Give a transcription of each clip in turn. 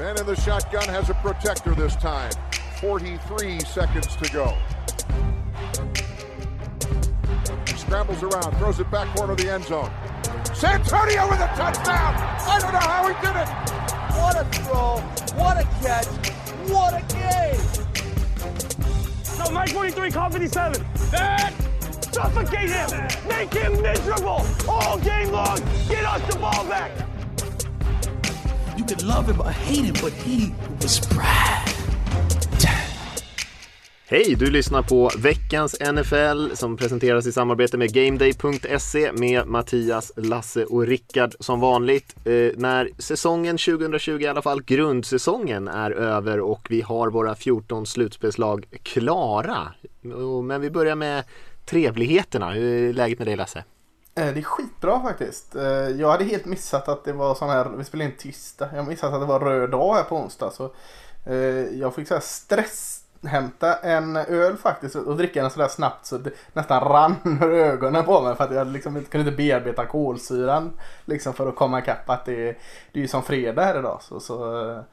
Man in the shotgun has a protector this time. 43 seconds to go. He scrambles around, throws it back corner of the end zone. Santonio with a touchdown! I don't know how he did it! What a throw! What a catch! What a game! No, Mike 43, call 57. That suffocate him! Make him miserable all game long! Get us the ball back! You could love him or hate him, but he was Brad. Hej, du lyssnar på veckans NFL som presenteras i samarbete med GameDay.se med Mattias, Lasse och Rickard som vanligt. Eh, när säsongen 2020, i alla fall grundsäsongen, är över och vi har våra 14 slutspelslag klara. Men vi börjar med trevligheterna. Hur är läget med dig Lasse? Eh, det är skitbra faktiskt. Eh, jag hade helt missat att det var sån här, vi spelade in tisdag. Jag missat att det var röd dag här på onsdag. Så eh, jag fick så här stress hämta en öl faktiskt och dricka den sådär snabbt så det nästan rann ur ögonen på mig för att jag liksom inte kunde inte bearbeta kolsyran liksom för att komma ikapp att det, det är ju som fredag här idag så, så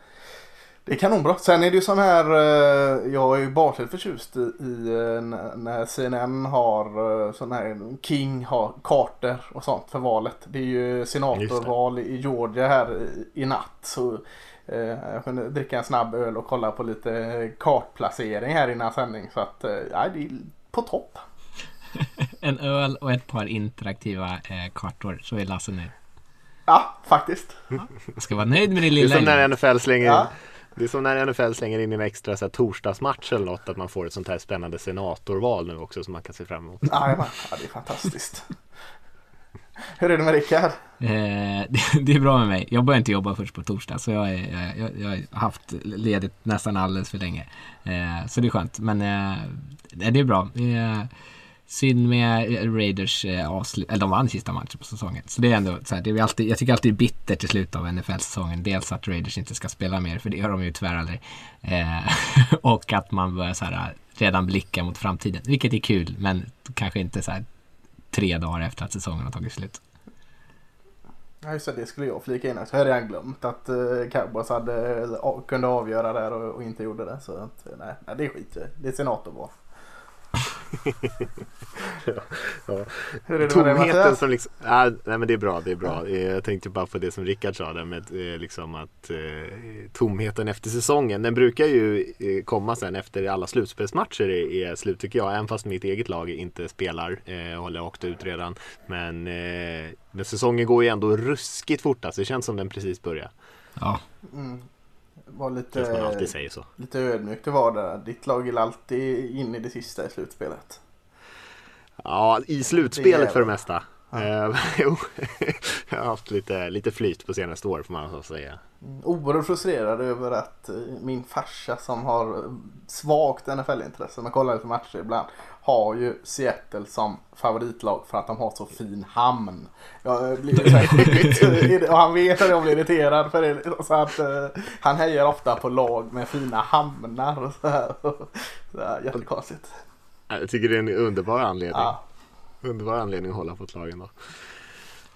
det är kanonbra. Sen är det ju sån här, eh, jag är ju barnsligt förtjust i, i eh, när- CNN har eh, sån här, King har kartor och sånt för valet. Det är ju senatorval i Georgia här i, i natt. Så eh, jag kunde dricka en snabb öl och kolla på lite kartplacering här innan sändning. Så att, eh, ja, det är på topp. En öl och ett par interaktiva eh, kartor så är Lasse nöjd. Ja, faktiskt. Jag ska vara nöjd med det Det är lilla. som när. NFL slänger in Ja. Det är som när NFL slänger in en extra så här, torsdagsmatch eller något att man får ett sånt här spännande senatorval nu också som man kan se fram emot. Ja, det är fantastiskt. Hur är det med Rickard? Eh, det, det är bra med mig. Jag börjar inte jobba först på torsdag så jag, är, jag, jag har haft ledigt nästan alldeles för länge. Eh, så det är skönt. Men eh, det är bra. Synd med eh, Raiders eh, avslut, eller de vann sista matchen på säsongen. Så det är ändå så här, det är alltid, jag tycker alltid det är bittert i slutet av NFL-säsongen. Dels att Raiders inte ska spela mer, för det gör de ju tyvärr aldrig. Eh, och att man börjar så här, eh, redan blicka mot framtiden, vilket är kul, men kanske inte så här tre dagar efter att säsongen har tagit slut. Ja just det, det skulle jag flika in Så Jag hade redan glömt att uh, Cowboys hade, kunde avgöra där och, och inte gjorde det. Så att, nej, nej, det är skit i. Det är senatorval. Ja. Hur är det med dig Tomheten som liksom, ja, nej men det är bra, det är bra. Jag tänkte bara på det som Rickard sa där med eh, liksom att eh, tomheten efter säsongen, den brukar ju eh, komma sen efter alla slutspelsmatcher är slut tycker jag. Även fast mitt eget lag inte spelar, eh, håller åkt ut redan. Men, eh, men säsongen går ju ändå ruskigt fort alltså. Det känns som den precis börjar. Ja, Mm. Var Trots man alltid lite, säger så. lite ödmjukt det var där. Ditt lag är alltid in i det sista i slutspelet. Ja, i slutspelet för det mesta. Ja. Eh, jag har haft lite, lite flyt på senaste år får man så säga. Mm, Oerhört frustrerad över att eh, min farsa som har svagt NFL-intresse, men kollar lite matcher ibland, har ju Seattle som favoritlag för att de har så fin hamn. Jag blir så här och han vet att jag blir irriterad för det. Så att eh, han hejar ofta på lag med fina hamnar. Så här. Så här, jättekonstigt. Jag tycker det är en underbar anledning. Ja. Underbar anledning att hålla på ett lag ändå.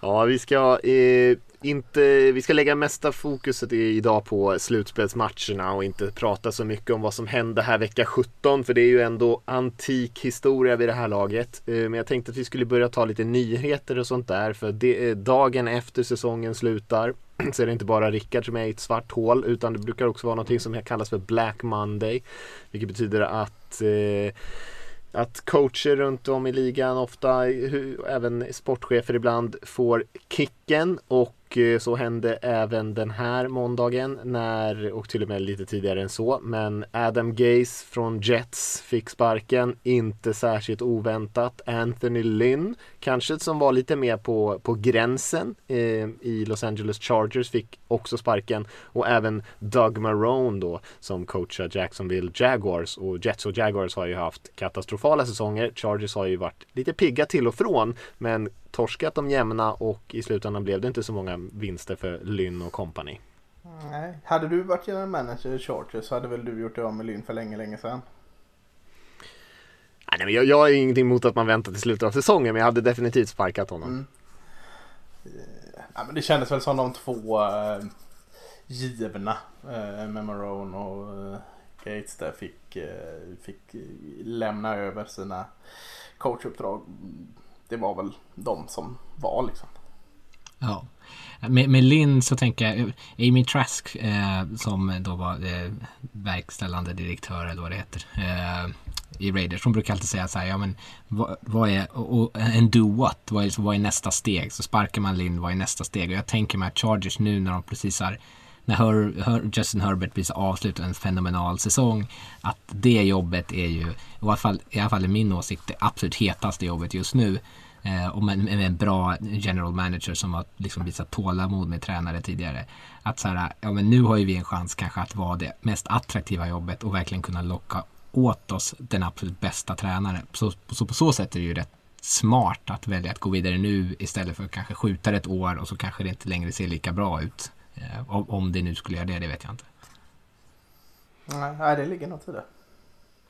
Ja, vi ska eh, inte, vi ska lägga mesta fokuset idag på slutspelsmatcherna och inte prata så mycket om vad som hände här vecka 17 för det är ju ändå antik historia vid det här laget. Eh, men jag tänkte att vi skulle börja ta lite nyheter och sånt där för det, eh, dagen efter säsongen slutar så är det inte bara Rickard som är i ett svart hål utan det brukar också vara någonting som kallas för Black Monday. Vilket betyder att eh, att coacher runt om i ligan ofta, även sportchefer ibland, får kicken och och eh, så hände även den här måndagen när, och till och med lite tidigare än så, men Adam Gaze från Jets fick sparken, inte särskilt oväntat. Anthony Lynn, kanske som var lite mer på, på gränsen eh, i Los Angeles Chargers, fick också sparken och även Doug Marone då som coachar Jacksonville Jaguars och Jets och Jaguars har ju haft katastrofala säsonger. Chargers har ju varit lite pigga till och från men torskat de jämna och i slutändan blev det inte så många vinster för Lynn och company. Nej. Hade du varit general manager i Chargers så hade väl du gjort det av med Lynn för länge, länge sedan. Nej, men jag, jag har ingenting emot att man väntar till slutet av säsongen men jag hade definitivt sparkat honom. Mm. Ja, men det kändes väl som de två eh, givna. Eh, med Marone och eh, Gates där fick, eh, fick lämna över sina coachuppdrag. Det var väl de som var liksom. Ja. Med, med Linn så tänker jag, Amy Trask eh, som då var eh, verkställande direktör eller vad det heter eh, i Raiders. Hon brukar alltid säga så här, ja men vad, vad är, och, en do what, vad är, vad är nästa steg? Så sparkar man Linn, vad är nästa steg? Och jag tänker mig att Chargers nu när de precis har när Her, Her, Justin Herbert precis avslutar en fenomenal säsong. Att det jobbet är ju, i alla fall, i alla fall i min åsikt, det absolut hetaste jobbet just nu. Eh, och med, med, en bra general manager som har liksom visat tålamod med tränare tidigare. Att så här, ja men nu har ju vi en chans kanske att vara det mest attraktiva jobbet och verkligen kunna locka åt oss den absolut bästa tränaren. Så, så på så sätt är det ju rätt smart att välja att gå vidare nu istället för att kanske skjuta det ett år och så kanske det inte längre ser lika bra ut. Eh, om det nu skulle göra det, det vet jag inte. Nej, det ligger något i det.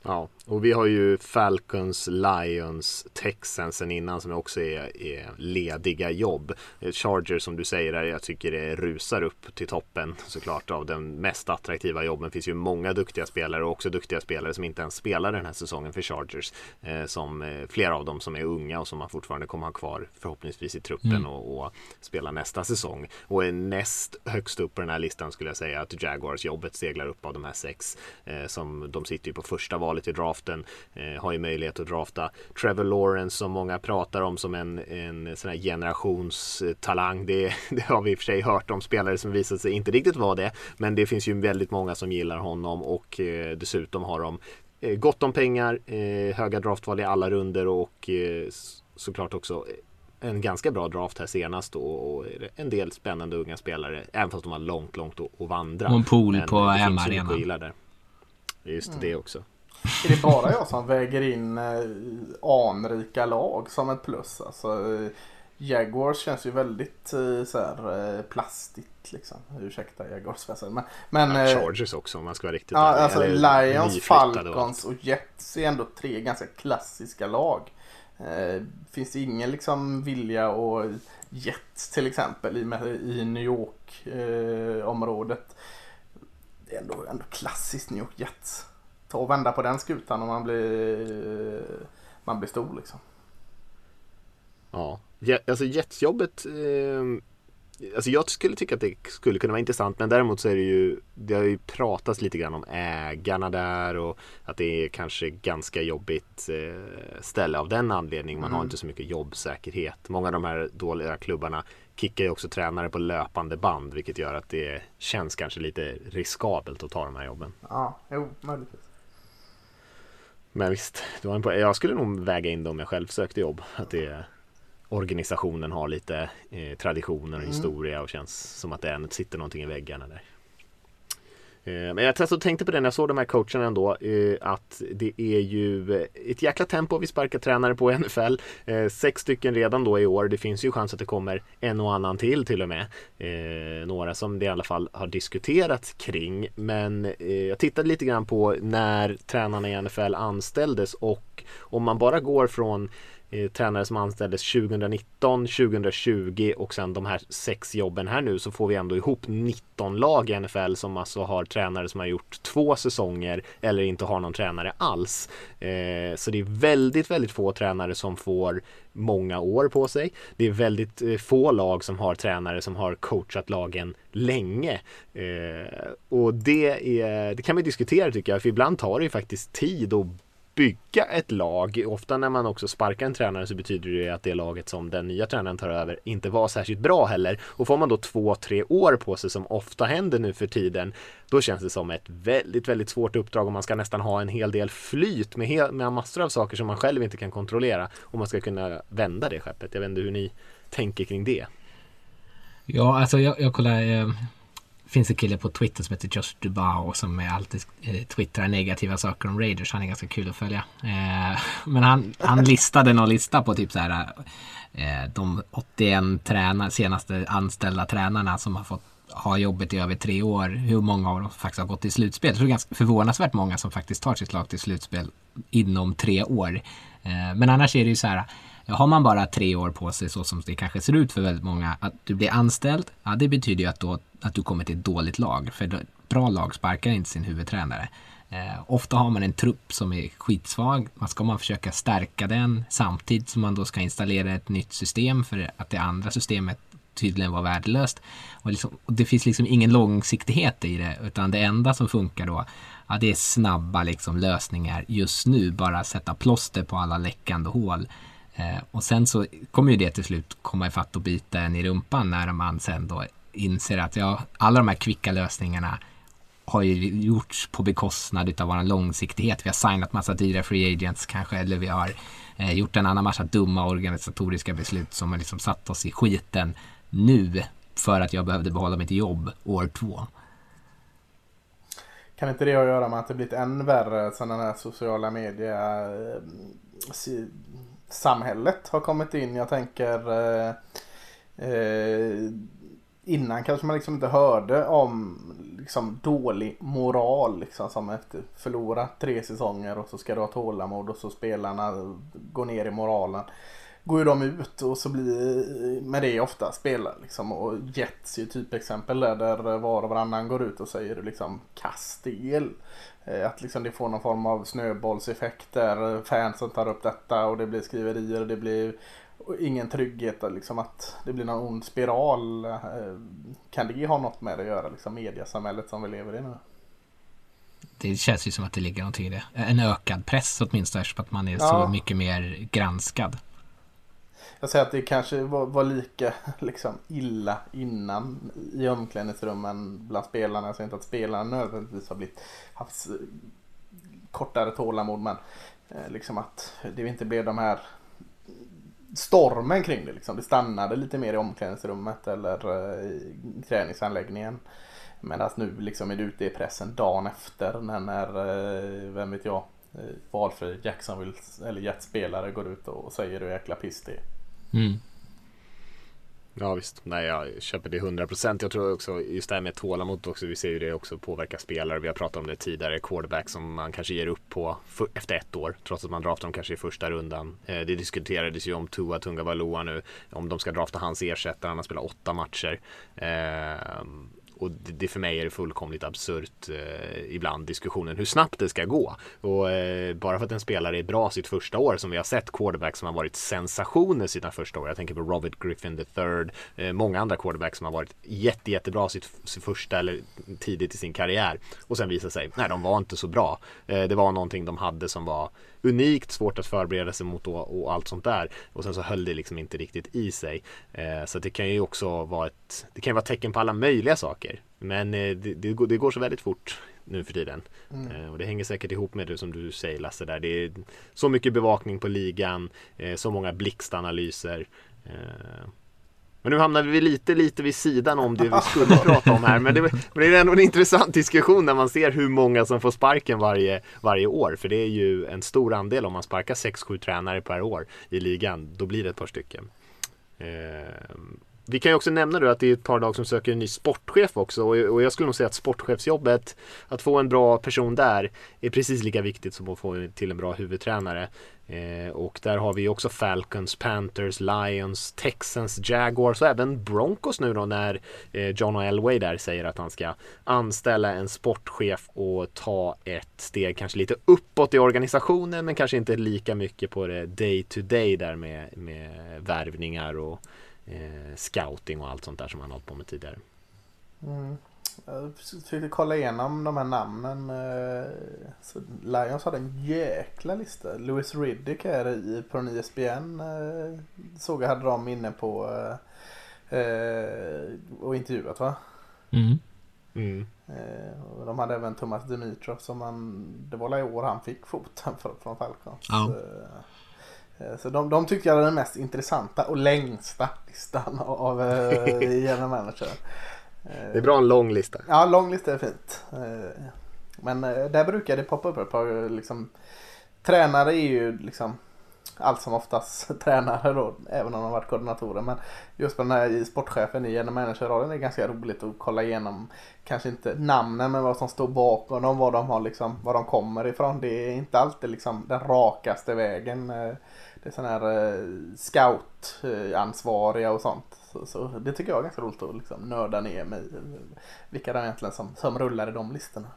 Ja, och vi har ju Falcons, Lions, Texans sen innan som också är, är lediga jobb. Chargers som du säger där, jag tycker det rusar upp till toppen såklart av den mest attraktiva jobben. Det finns ju många duktiga spelare och också duktiga spelare som inte ens spelar den här säsongen för Chargers. Eh, som eh, flera av dem som är unga och som man fortfarande kommer ha kvar förhoppningsvis i truppen mm. och, och, spela nästa säsong. Och är näst högst upp på den här listan skulle jag säga att Jaguars jobbet seglar upp av de här sex. Eh, som de sitter ju på första val valet i draften. Eh, har ju möjlighet att drafta Trevor Lawrence som många pratar om som en, en sån här generationstalang. Det, det har vi i och för sig hört om spelare som visat sig inte riktigt vara det. Men det finns ju väldigt många som gillar honom och eh, dessutom har de eh, gott om pengar, eh, höga draftval i alla runder och eh, såklart också en ganska bra draft här senast och en del spännande unga spelare. Även fast de har långt, långt att vandra. Och en pool Men på hemmaarenan. Just mm. det också. Är det bara jag som väger in eh, anrika lag som ett plus? Alltså, eh, Jaguars känns ju väldigt eh, så här, plastigt liksom. Ursäkta Jaguars men, men ja, Chargers också om man ska vara riktigt Ja, alltså Lions, Falcons och Jets är ändå tre ganska klassiska lag. Finns det ingen liksom vilja och Jets till exempel i, New York eh, området. Det är ändå, ändå klassiskt New York Jets ta och vända på den skutan om man blir, man blir stor liksom. Ja, alltså jetsjobbet eh, Alltså jag skulle tycka att det skulle kunna vara intressant men däremot så är det ju Det har ju pratats lite grann om ägarna där och att det är kanske ganska jobbigt eh, ställe av den anledningen. Man mm. har inte så mycket jobbsäkerhet. Många av de här dåliga klubbarna kickar ju också tränare på löpande band vilket gör att det känns kanske lite riskabelt att ta de här jobben. Ja, jo, möjligtvis. Men visst, det var en poäng. jag skulle nog väga in det om jag själv sökte jobb. Att det, organisationen har lite eh, traditioner och mm. historia och känns som att det sitter någonting i väggarna där. Eh, men jag tänkte på det när jag såg de här coacherna ändå eh, att det är ju eh, ett jäkla tempo vi sparkar tränare på i NFL. Sex stycken redan då i år. Det finns ju chans att det kommer en och annan till till och med. Några som det i alla fall har diskuterats kring. Men jag tittade lite grann på när tränarna i NFL anställdes och om man bara går från Eh, tränare som anställdes 2019, 2020 och sen de här sex jobben här nu så får vi ändå ihop 19 lag i NFL som alltså har tränare som har gjort två säsonger eller inte har någon tränare alls. Eh, så det är väldigt, väldigt få tränare som får många år på sig. Det är väldigt eh, få lag som har tränare som har coachat lagen länge. Och det, är, det kan vi diskutera tycker jag, för ibland tar det ju faktiskt tid att bygga ett lag. Ofta när man också sparkar en tränare så betyder det att det laget som den nya tränaren tar över inte var särskilt bra heller. Och får man då två, tre år på sig som ofta händer nu för tiden då känns det som ett väldigt, väldigt svårt uppdrag och man ska nästan ha en hel del flyt med, med massor av saker som man själv inte kan kontrollera om man ska kunna vända det skeppet. Jag vet inte hur ni tänker kring det. Ja, alltså jag, jag kollar eh finns en kille på Twitter som heter Josh Dubau som alltid eh, twittrar negativa saker om Raiders. Han är ganska kul att följa. Eh, men han, han listade någon lista på typ så här eh, de 81 tränar, senaste anställda tränarna som har fått ha jobbet i över tre år. Hur många av dem faktiskt har gått till slutspel. Det är ganska förvånansvärt många som faktiskt tar sitt lag till slutspel inom tre år. Eh, men annars är det ju så här Har man bara tre år på sig så som det kanske ser ut för väldigt många, att du blir anställd, ja det betyder ju att, då, att du kommer till ett dåligt lag. För ett bra lag sparkar inte sin huvudtränare. Eh, ofta har man en trupp som är skitsvag. Man ska man försöka stärka den samtidigt som man då ska installera ett nytt system för att det andra systemet tydligen var värdelöst. Och, liksom, och det finns liksom ingen långsiktighet i det utan det enda som funkar då ja, det är snabba liksom, lösningar just nu. Bara sätta plåster på alla läckande hål. Eh, och sen så kommer ju det till slut komma ifatt och bita en i rumpan när man sen då inser att ja, alla de här kvicka lösningarna har ju gjorts på bekostnad av vår långsiktighet. Vi har signat massa dyra free agents kanske eller vi har eh, gjort en annan massa dumma organisatoriska beslut som har liksom satt oss i skiten nu för att jag behövde behålla mitt jobb år två. Kan inte det ha att göra med att det blivit än värre sen den här sociala media eh, samhället har kommit in? Jag tänker eh, eh, innan kanske man liksom inte hörde om liksom dålig moral liksom som efter förlora tre säsonger och så ska du ha tålamod och så spelarna går ner i moralen. Går ju de ut och så blir med det ofta spelare liksom och Jets är ju typexempel där, där var och varannan går ut och säger liksom kastel. Eh, att liksom det får någon form av snöbollseffekt där fansen tar upp detta och det blir skriverier och det blir och ingen trygghet, liksom att det blir någon ond spiral. Eh, kan det ha något med det att göra, liksom mediasamhället som vi lever i nu? Det känns ju som att det ligger någonting i det. En ökad press åtminstone, för att man är ja. så mycket mer granskad. Jag säger att det kanske var, var, lika liksom, illa innan i omklädningsrummen bland spelarna. Jag säger inte att spelarna nödvändigtvis har blivit, haft kortare tålamod men eh, liksom att det inte blev de här stormen kring det. Liksom. Det stannade lite mer i omklädningsrummet eller eh, i träningsanläggningen. Medan nu liksom är det ute i pressen dagen efter när, när eh, vem vet jag, eh, valfri Jacksonville eller Jets-spelare går ut och säger hur jäkla piss det är. Mm. Ja visst, nej jag köper det 100%. Jag tror också just det här med tålamod också, vi ser ju det också påverka spelare. Vi har pratat om det tidigare, quarterback som man kanske ger upp på för, efter ett år trots att man draftar dem kanske i första rundan. Eh, det diskuterades ju om Tua Tungavaloa nu, om de ska drafta hans ersättare, han har spelat åtta matcher. Eh, och det, för mig är det fullkomligt absurt eh, ibland diskussionen hur snabbt det ska gå. Och eh, bara för att en spelare är bra sitt första år som vi har sett quarterbacks som har varit sensationer sina första år. Jag tänker på Robert Griffin III, eh, många andra quarterbacks som har varit jätte, jättebra sitt, sitt första eller tidigt i sin karriär och sen visar sig, nej de var inte så bra. Eh, det var någonting de hade som var unikt, svårt att förbereda sig mot och, och allt sånt där. Och sen så höll det liksom inte riktigt i sig. Eh, så det kan ju också vara ett, det kan vara tecken på alla möjliga saker. Men eh, det, det, går, det, går så väldigt fort nu för tiden. Mm. Eh, och det hänger säkert ihop med det som du säger Lasse där. Det är så mycket bevakning på ligan, eh, så många blixtanalyser. Men nu hamnade vi lite, lite vid sidan om det vi skulle prata om här. Men det, men det är ändå en intressant diskussion när man ser hur många som får sparken varje, varje år. För det är ju en stor andel om man sparkar 6-7 tränare per år i ligan. Då blir det ett par stycken. Eh, vi kan ju också nämna då att det är ett par lag som söker en ny sportchef också och jag skulle nog säga att sportchefsjobbet, att få en bra person där är precis lika viktigt som att få till en bra huvudtränare. Eh, och där har vi också Falcons, Panthers, Lions, Texans, Jaguars och även Broncos nu då när eh, John Elway där säger att han ska anställa en sportchef och ta ett steg kanske lite uppåt i organisationen men kanske inte lika mycket på det day to day där med, med värvningar och eh, scouting och allt sånt där som han hållit på med tidigare. Mm. Jag försökte kolla igenom de här namnen. Eh, så Lions hade en jäkla lista. Louis Riddick är i på en ISBN. Eh, såg jag hade de inne på eh, och intervjuat va? Mm. Mm. De hade även Thomas Dimitrov som man, det var i år han fick foten från Falcons. Ja. Så de, de tyckte jag var den mest intressanta och längsta listan av general manager. Det är bra en lång lista. Ja, lång lista är fint. Eh, men eh, där brukar det poppa upp ett par liksom Tränare är ju liksom allt som oftast tränare då, även om de varit koordinatorer. Men just på den här sportchefen i general manager-rollen är det ganska roligt att kolla igenom, kanske inte namnen, men vad som står bakom dem, vad de har liksom, var de kommer ifrån. Det är inte alltid liksom den rakaste vägen. Det är sådana här eh, scout-ansvariga och sånt. Så, så, det tycker jag är ganska roligt att liksom nörda ner mig vilka det är egentligen som, som rullar i de listorna.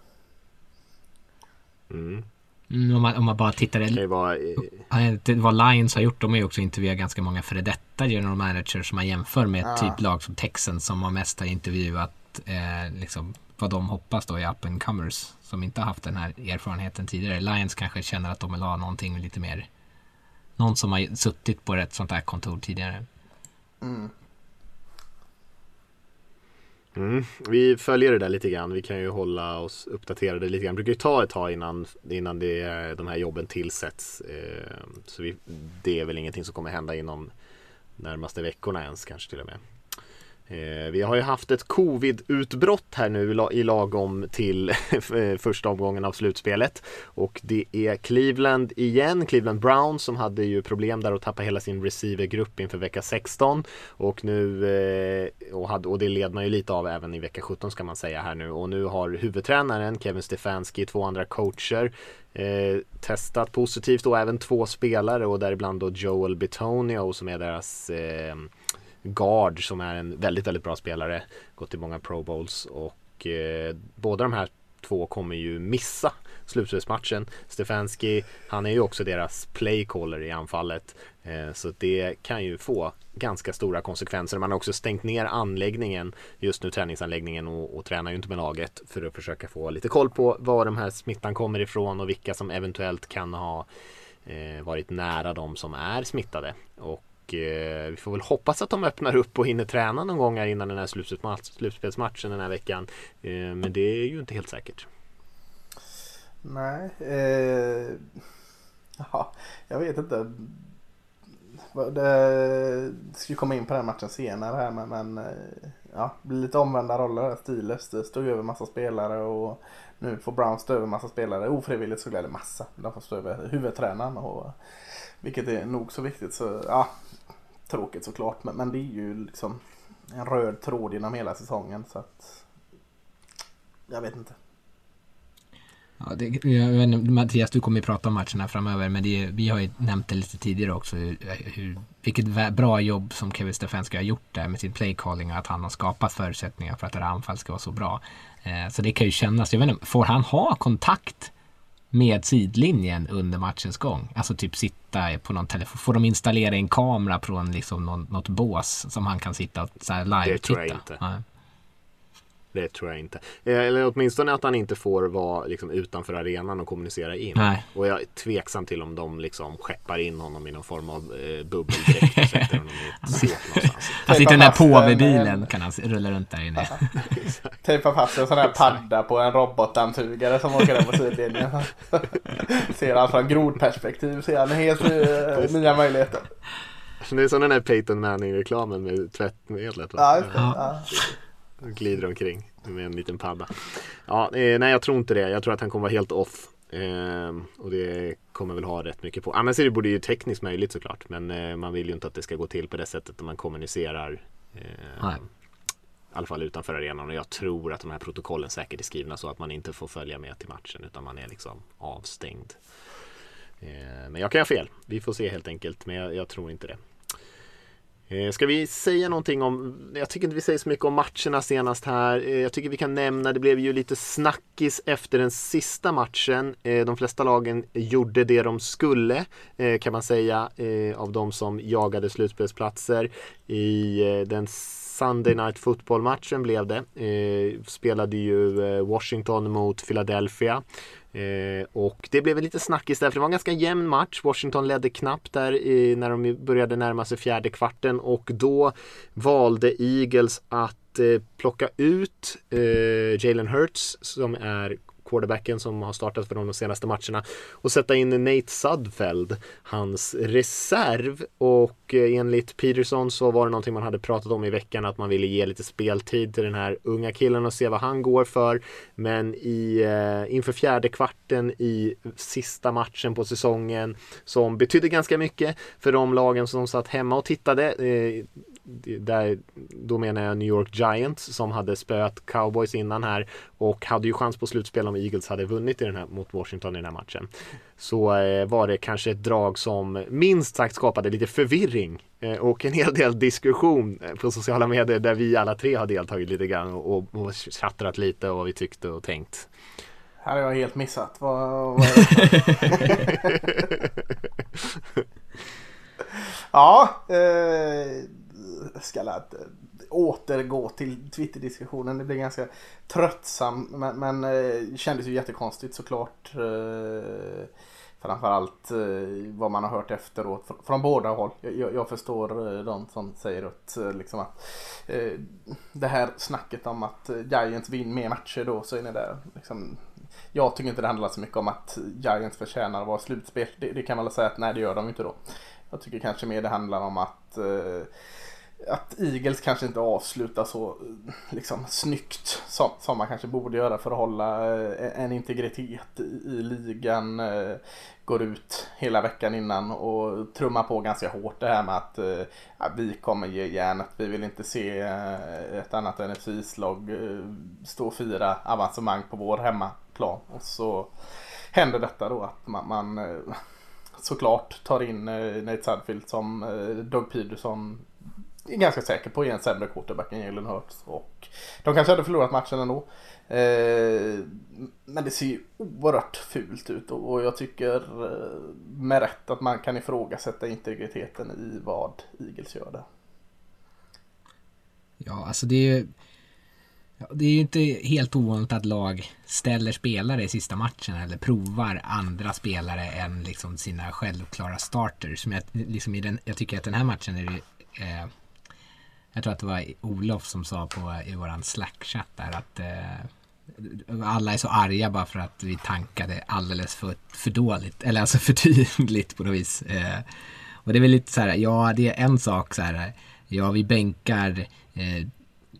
Mm. Mm, om, man, om man bara tittar Det vara, eh, vad Lions har gjort, de har ju också intervjuat ganska många före detta general managers som man jämför med Ja. typ lag som Texans som har mest har intervjuat eh, liksom, vad de hoppas då i up and comers som inte har haft den här erfarenheten tidigare. Lions kanske känner att de vill ha någonting lite mer någon som har suttit på ett sånt här kontor tidigare. Mm. Mm, vi följer det där lite grann. Vi kan ju hålla oss uppdaterade lite grann. Det brukar ju ta ett tag innan, innan det, de här jobben tillsätts. Eh, så vi, det är väl ingenting som kommer hända inom närmaste veckorna ens kanske till och med. Eh, vi har ju haft ett covid-utbrott här nu i lagom till eh, första omgången av slutspelet. Och det är Cleveland igen, Cleveland Browns som hade ju problem där och tappade hela sin receivergrupp inför vecka 16. Och nu, eh, och, hade, och det led man ju lite av även i vecka 17 ska man säga här nu. Och nu har huvudtränaren Kevin Stefanski, två andra coacher eh, testat positivt och även två spelare och däribland då Joel Bitonio som är deras eh, guard som är en väldigt, väldigt bra spelare. Gått i många Pro Bowls och eh, båda de här två kommer ju missa slutspelsmatchen. Stefanski, han är ju också deras playcaller i anfallet. Eh, så det kan ju få ganska stora konsekvenser. Man har också stängt ner anläggningen, just nu träningsanläggningen och, och tränar ju inte med laget för att försöka få lite koll på var de här smittan kommer ifrån och vilka som eventuellt kan ha eh, varit nära de som är smittade. Och eh, vi får väl hoppas att de öppnar upp och hinner träna någon gång här innan den här slutspelsmatchen den här veckan. Eh, men det är ju inte helt säkert. Nej. Eh, ja, jag vet inte. Det ska ju komma in på den matchen senare här men, men eh, ja, det blir lite omvända roller. Steelers det stod över massa spelare och nu får Browns stå över massa spelare. Ofrivilligt så glädjer massa. De får stå över huvudtränaren och vilket är nog så viktigt. Så ja, tråkigt såklart men, men det är ju liksom en röd tråd genom hela säsongen så att jag vet inte. Ja, det, jag vet inte, Mattias, du kommer ju prata om matcherna framöver, men det, vi har ju nämnt det lite tidigare också. Hur, hur, vilket bra jobb som Kevin Stefanski har gjort där med sin playcalling och att han har skapat förutsättningar för att det här anfallet ska vara så bra. Eh, så det kan ju kännas, jag vet inte, får han ha kontakt med sidlinjen under matchens gång? Alltså typ sitta på någon telefon, får de installera en kamera från liksom någon, något bås som han kan sitta och så här live Det tror jag inte. Ja. Det tror jag inte. Eh, Eller åtminstone att han inte får vara liksom, utanför arenan och kommunicera in. Nej. Och jag är tveksam till om de liksom skeppar in honom i någon form av eh, bubbeldräkt och sätter honom i ett skåp någonstans. Han sitter i den där den, påvebilen eh, kan han rulla runt där inne. Tejpa fast en sån här padda på en robotdammsugare som åker där på sidlinjen. ser han från grodperspektiv ser han helt eh, nya möjligheter. Det är som den här Peyton Manning-reklamen med tvättmedlet. Va? Ja, just det. Ja. Glider omkring med en liten padda. Ja, eh, nej jag tror inte det. Jag tror att han kommer vara helt off. Eh, och det kommer väl ha rätt mycket på. Annars är det borde ju tekniskt möjligt såklart. Men eh, man vill ju inte att det ska gå till på det sättet när man kommunicerar. Eh, Nej. I alla fall utanför arenan. Och jag tror att de här protokollen säkert är skrivna så att man inte får följa med till matchen. Utan man är liksom avstängd. Eh, men jag kan ha fel. Vi får se helt enkelt. Men jag, jag tror inte det. Eh, ska vi säga någonting om, jag tycker inte vi säger så mycket om matcherna senast här. Eh, jag tycker vi kan nämna, det blev ju lite snackis efter den sista matchen. Eh, de flesta lagen gjorde det de skulle kan man säga av de som jagade slutspelsplatser. I den Sunday Night Football-matchen blev det. Spelade ju Washington mot Philadelphia. Eh, och det blev en lite snackis där, för det var en ganska jämn match. Washington ledde knappt där i, när de började närma sig fjärde kvarten och då valde Eagles att eh, plocka ut eh, Jalen Hurts som är quarterbacken som har startat för dem de senaste matcherna. Och sätta in Nate Sudfeld, hans reserv. Och eh, enligt Peterson så var det någonting man hade pratat om i veckan att man ville ge lite speltid till den här unga killen och se vad han går för. Men i, eh, inför fjärde kvarten i sista matchen på säsongen som betydde ganska mycket för de lagen som satt hemma och tittade. Eh, där, då menar jag New York Giants som hade spöat cowboys innan här och hade ju chans på slutspel om Eagles hade vunnit i den här, mot Washington i den här matchen. Så eh, var det kanske ett drag som minst sagt skapade lite förvirring eh, och en hel del diskussion eh, på sociala medier där vi alla tre har deltagit lite grann och, och, och chattrat lite och vad vi tyckte och tänkt. Här har jag helt missat. Vad, vad ja, eh, ska att eh, återgå till Twitter-diskussionen. Det blev ganska tröttsam men, men eh, kändes ju jättekonstigt såklart. Eh, framförallt vad man har hört efteråt från, båda håll. Jag, jag förstår de som säger att, liksom att det här snacket om att Giants vinner mer matcher då så är ni där liksom, jag tycker inte det handlar så mycket om att Giants förtjänar att vara slutspel. Det, det kan man väl säga att nej det gör de inte då. Jag tycker kanske mer det handlar om att eh, att Eagles kanske inte avslutar så liksom snyggt som, som man kanske borde göra för att hålla eh, en integritet i, i ligan. Eh, går ut hela veckan innan och trummar på ganska hårt det här med att eh, ja, vi kommer ge järnet. Vi vill inte se ett annat NFC-slag stå och fira avancemang på vår hemmaplan. Och så händer detta då att man, man såklart tar in Nate Sudfield som Doug Peterson är ganska säker på att en sämre quarterback än Jalen Hurts. Och de kanske hade förlorat matchen ändå. Eh, men det ser ju oerhört fult ut och jag tycker eh, med rätt att man kan ifrågasätta integriteten i vad Eagles gör där. Ja, alltså det är ju det är ju inte helt ovanligt att lag ställer spelare i sista matchen eller provar andra spelare än liksom sina självklara starters. Men jag, liksom i den, jag tycker att den här matchen är det eh, jag tror att det var Olof som sa på, i våran Slack-chatt där att eh, alla är så arga bara för att vi tankade alldeles för, för dåligt, eller alltså för tydligt på något vis. Eh, och det är väl lite så här, ja det är en sak så här, ja vi bänkar eh,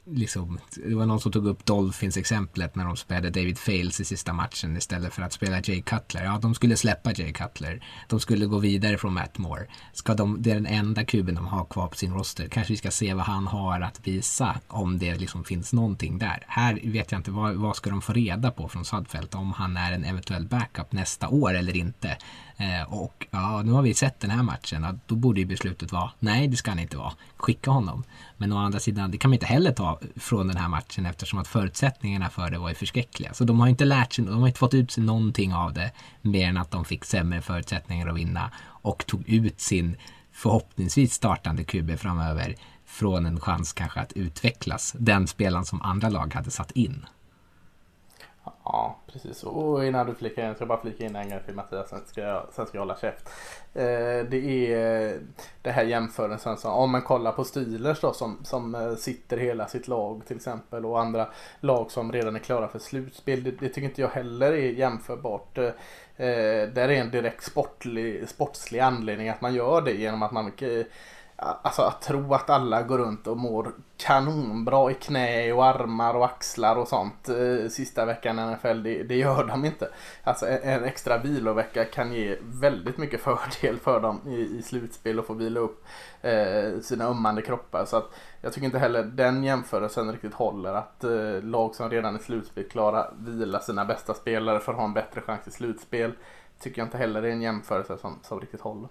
liksom, det var någon som tog upp Dolphins exemplet när de spelade David Fales i sista matchen istället för att spela Jay Cutler. Ja, de skulle släppa Jay Cutler. De skulle gå vidare från Matt Moore. Ska de, det är den enda kuben de har kvar på sin roster. Kanske vi ska se vad han har att visa om det liksom finns någonting där. Här vet jag inte, vad, vad ska de få reda på från Sudfeld om han är en eventuell backup nästa år eller inte. Eh, och ja, nu har vi sett den här matchen. Ja, då borde ju beslutet vara nej, det ska han inte vara. Skicka honom. Men å andra sidan, det kan man inte heller ta från den här matchen eftersom att förutsättningarna för det var ju förskräckliga. Så de har inte lärt sig, de har inte fått ut sig någonting av det mer än att de fick sämre förutsättningar att vinna och tog ut sin förhoppningsvis startande QB framöver från en chans kanske att utvecklas. Den spelaren som andra lag hade satt in. Ja, precis. Och innan du flikar in, jag ska bara flika in en grej till Mattias, sen ska jag, sen ska jag hålla käft. Eh, det är det här jämförelsen som, om man kollar på Steelers då som, som eh, sitter hela sitt lag till exempel och andra lag som redan är klara för slutspel. Det, det tycker inte jag heller är jämförbart. Eh, eh där är en direkt sportlig, sportslig anledning att man gör det genom att man eh, Alltså att tro att alla går runt och mår kanonbra i knä och armar och axlar och sånt eh, sista veckan i NFL, det, det, gör de inte. Alltså en, en extra vilovecka kan ge väldigt mycket fördel för dem i, i slutspel och få vila upp eh, sina ömmande kroppar. Så att jag tycker inte heller den jämförelsen riktigt håller. Att eh, lag som redan är slutspel klara vila sina bästa spelare för att ha en bättre chans i slutspel tycker jag inte heller är en jämförelse som, som riktigt håller.